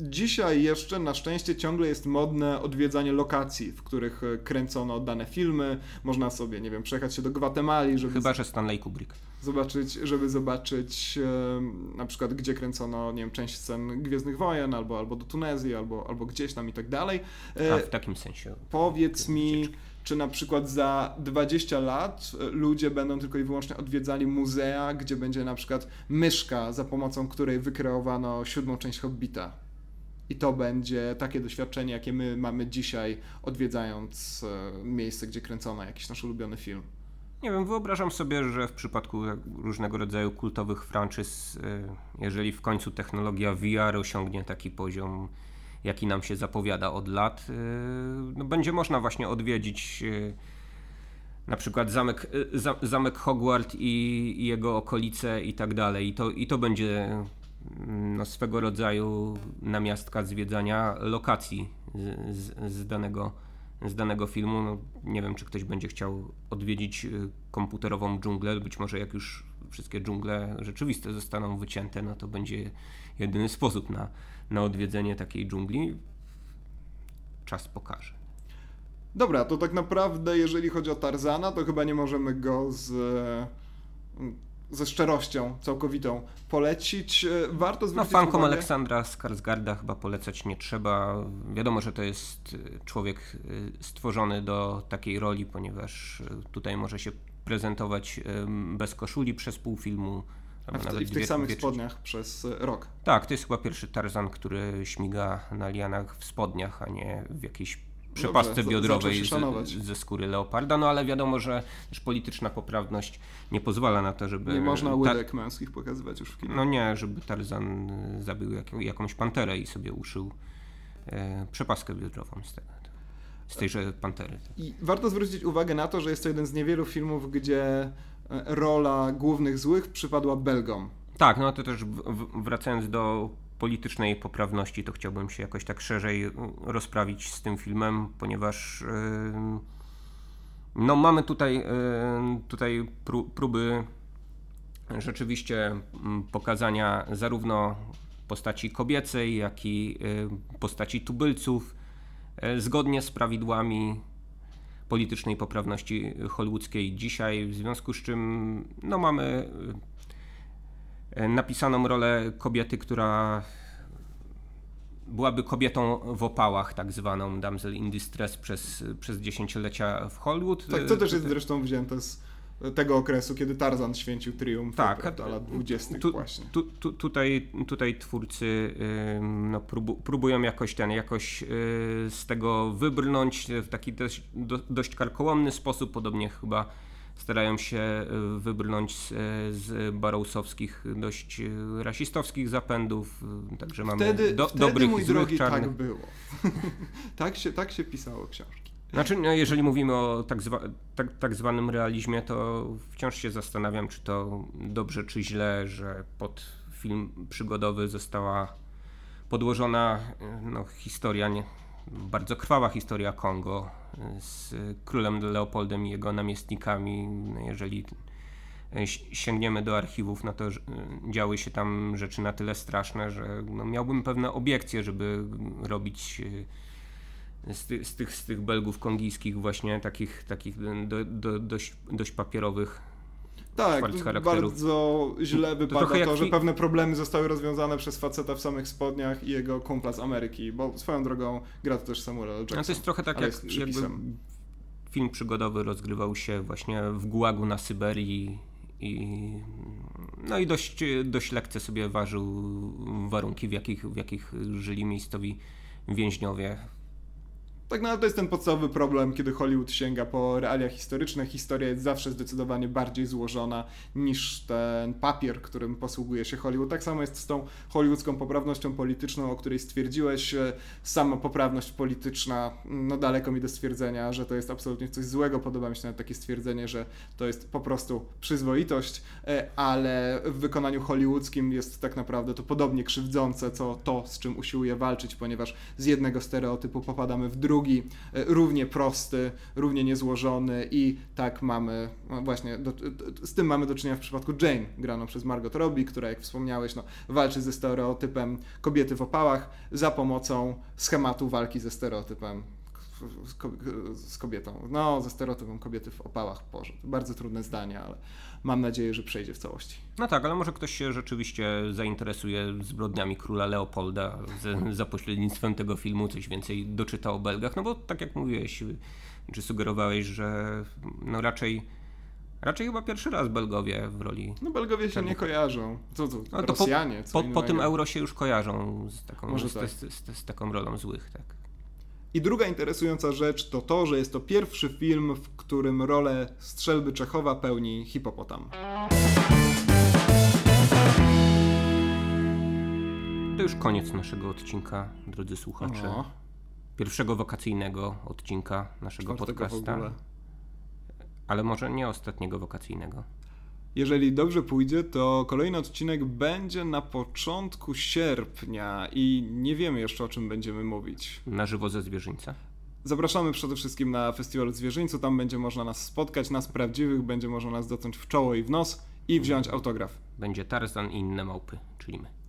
S1: Dzisiaj jeszcze na szczęście ciągle jest modne odwiedzanie lokacji, w których e, kręcono dane filmy. Można sobie, nie wiem, przejechać się do Gwatemali, żeby.
S2: Chyba, że Stanley Kubrick.
S1: Zobaczyć, żeby zobaczyć e, na przykład, gdzie kręcono, nie wiem, część scen Gwiezdnych Wojen, albo, albo do Tunezji, albo, albo gdzieś tam i tak dalej.
S2: E, A w takim sensie.
S1: Powiedz mi, czy na przykład za 20 lat e, ludzie będą tylko i wyłącznie odwiedzali muzea, gdzie będzie na przykład myszka, za pomocą której wykreowano siódmą część Hobbita i to będzie takie doświadczenie, jakie my mamy dzisiaj, odwiedzając e, miejsce, gdzie kręcono jakiś nasz ulubiony film.
S2: Nie wiem, wyobrażam sobie, że w przypadku różnego rodzaju kultowych franczyz, e, jeżeli w końcu technologia VR osiągnie taki poziom, jaki nam się zapowiada od lat, e, no będzie można właśnie odwiedzić na przykład zamek, zamek Hogwart i, jego okolice i tak dalej. I to, I to będzie no, swego rodzaju namiastka zwiedzania lokacji z, z, danego, z danego filmu. No, nie wiem, czy ktoś będzie chciał odwiedzić y, komputerową dżunglę. Być może jak już wszystkie dżungle rzeczywiste zostaną wycięte, no to będzie jedyny sposób na, na odwiedzenie takiej dżungli. Czas pokaże.
S1: Dobra, to tak naprawdę, jeżeli chodzi o Tarzana, to chyba nie możemy go z ze szczerością całkowitą polecić. E, warto zwrócić
S2: no, fankom uwagę... Aleksandra Skarsgarda chyba polecać nie trzeba. Wiadomo, że to jest e, człowiek e, stworzony do takiej roli, ponieważ tutaj może się prezentować bez koszuli przez pół filmu.
S1: A w, nawet w tych samych spodniach przez rok.
S2: Tak, to jest chyba pierwszy Tarzan, który śmiga na lianach w spodniach, a nie w jakiejś przepastce Dobrze, biodrowej z, ze skóry leoparda, no ale wiadomo, że też polityczna poprawność nie pozwala na to, żeby...
S1: Nie można łydek ta... męskich pokazywać już w kinie.
S2: No nie, żeby Tarzan e, zabił jak, jakąś panterę i sobie uszył e, przepaskę biodrową z tego. Z tejże pantery.
S1: I warto zwrócić uwagę na to, że jest to jeden z niewielu filmów, gdzie e, rola głównych złych przypadła Belgom.
S2: Tak, no to też wracając do politycznej poprawności, to chciałbym się jakoś tak szerzej y, rozprawić z tym filmem, ponieważ y, no, mamy tutaj, tutaj próby rzeczywiście pokazania zarówno postaci kobiecej, jak i postaci tubylców zgodnie z prawidłami politycznej poprawności hollywoodzkiej dzisiaj, w związku z czym no, mamy napisaną rolę kobiety, która byłaby kobietą w opałach, tak zwaną damsel in distress przez, przez dziesięciolecia w Hollywood.
S1: Tak, to też jest zresztą wzięte z tego okresu, kiedy Tarzan święcił triumf
S2: tak,
S1: prawda, lat 20.
S2: Tu,
S1: właśnie.
S2: Tu, tu, tutaj, tutaj twórcy no, próbu, próbują jakoś ten, jakoś yy, z tego wybrnąć w taki dość, do, dość karkołomny sposób, podobnie chyba starają się y, wybrnąć z, z dość y, rasistowskich zapędów, także mamy
S1: wtedy,
S2: do,
S1: wtedy,
S2: dobrych
S1: mój
S2: złych,
S1: drogi,
S2: czarnych.
S1: tak było. tak, się, tak się pisało książki.
S2: Znaczy, no, jeżeli mówimy o tak, zwa, tak, tak zwanym realizmie, to wciąż się zastanawiam, czy to dobrze, czy źle, że pod film przygodowy została podłożona no, historia, nie, bardzo krwawa historia Kongo z królem Leopoldem i jego namiestnikami. No, jeżeli sięgniemy do archiwów, no to działy się tam rzeczy na tyle straszne, że no, miałbym pewne obiekcje, żeby robić z, ty, z, tych, z tych Belgów kongijskich właśnie takich, takich do, do, dość, dość papierowych
S1: tak, bardzo źle wypada to, to że pewne problemy zostały rozwiązane przez faceta w samych spodniach i jego kumpla z Ameryki, bo swoją drogą gra to też Samuel. Jackson.
S2: No to jest trochę tak jak film przygodowy rozgrywał się właśnie w Gułagu na Syberii i no i dość, dość lekce sobie ważył warunki, w jakich, w jakich żyli miejscowi więźniowie
S1: tak naprawdę to jest ten podstawowy problem, kiedy Hollywood sięga po realia historyczne. Historia jest zawsze zdecydowanie bardziej złożona niż ten papier, którym posługuje się Hollywood. Tak samo jest z tą hollywoodzką poprawnością polityczną, o której stwierdziłeś. E, sama poprawność polityczna, no daleko mi do stwierdzenia, że to jest absolutnie coś złego. Podoba mi się nawet takie stwierdzenie, że to jest po prostu przyzwoitość, e, ale w wykonaniu hollywoodzkim jest tak naprawdę to podobnie krzywdzące, co to, z czym usiłuje walczyć, ponieważ z jednego stereotypu popadamy w drugi e, równie prosty, równie niezłożony i tak mamy, no właśnie, do, z tym mamy do czynienia w przypadku Jane, graną przez Margot Robbie, która jak wspomniałeś, no, walczy ze stereotypem kobiety w opałach za pomocą schematu walki ze stereotypem z kobietą, no ze stereotypem kobiety w opałach, Boże, bardzo trudne zdanie, ale mam nadzieję, że przejdzie w całości.
S2: No tak, ale może ktoś się rzeczywiście zainteresuje zbrodniami króla Leopolda z, za pośrednictwem tego filmu, coś więcej doczyta o Belgach, no bo tak jak mówiłeś, czy sugerowałeś, że no raczej Raczej chyba pierwszy raz Belgowie w roli.
S1: No Belgowie się nie kojarzą. Co, co, no, to Rosjanie,
S2: po, po, po, tym euro się już kojarzą z taką, z, tak. z, z, z, taką rolą złych, tak.
S1: I druga interesująca rzecz to to, że jest to pierwszy film, w którym rolę strzelby Czechowa pełni hipopotam.
S2: To już koniec naszego odcinka, drodzy słuchacze. O. Pierwszego wakacyjnego odcinka naszego podcasta. Ale może nie ostatniego wakacyjnego.
S1: Jeżeli dobrze pójdzie, to kolejny odcinek będzie na początku sierpnia i nie wiemy jeszcze o czym będziemy mówić.
S2: Na żywo ze zwierzyńca.
S1: Zapraszamy przede wszystkim na festiwal Zwierzyńcu, tam będzie można nas spotkać, nas prawdziwych, będzie można nas dotknąć w czoło i w nos i wziąć autograf.
S2: Będzie Tarzan i inne małpy, czyli my.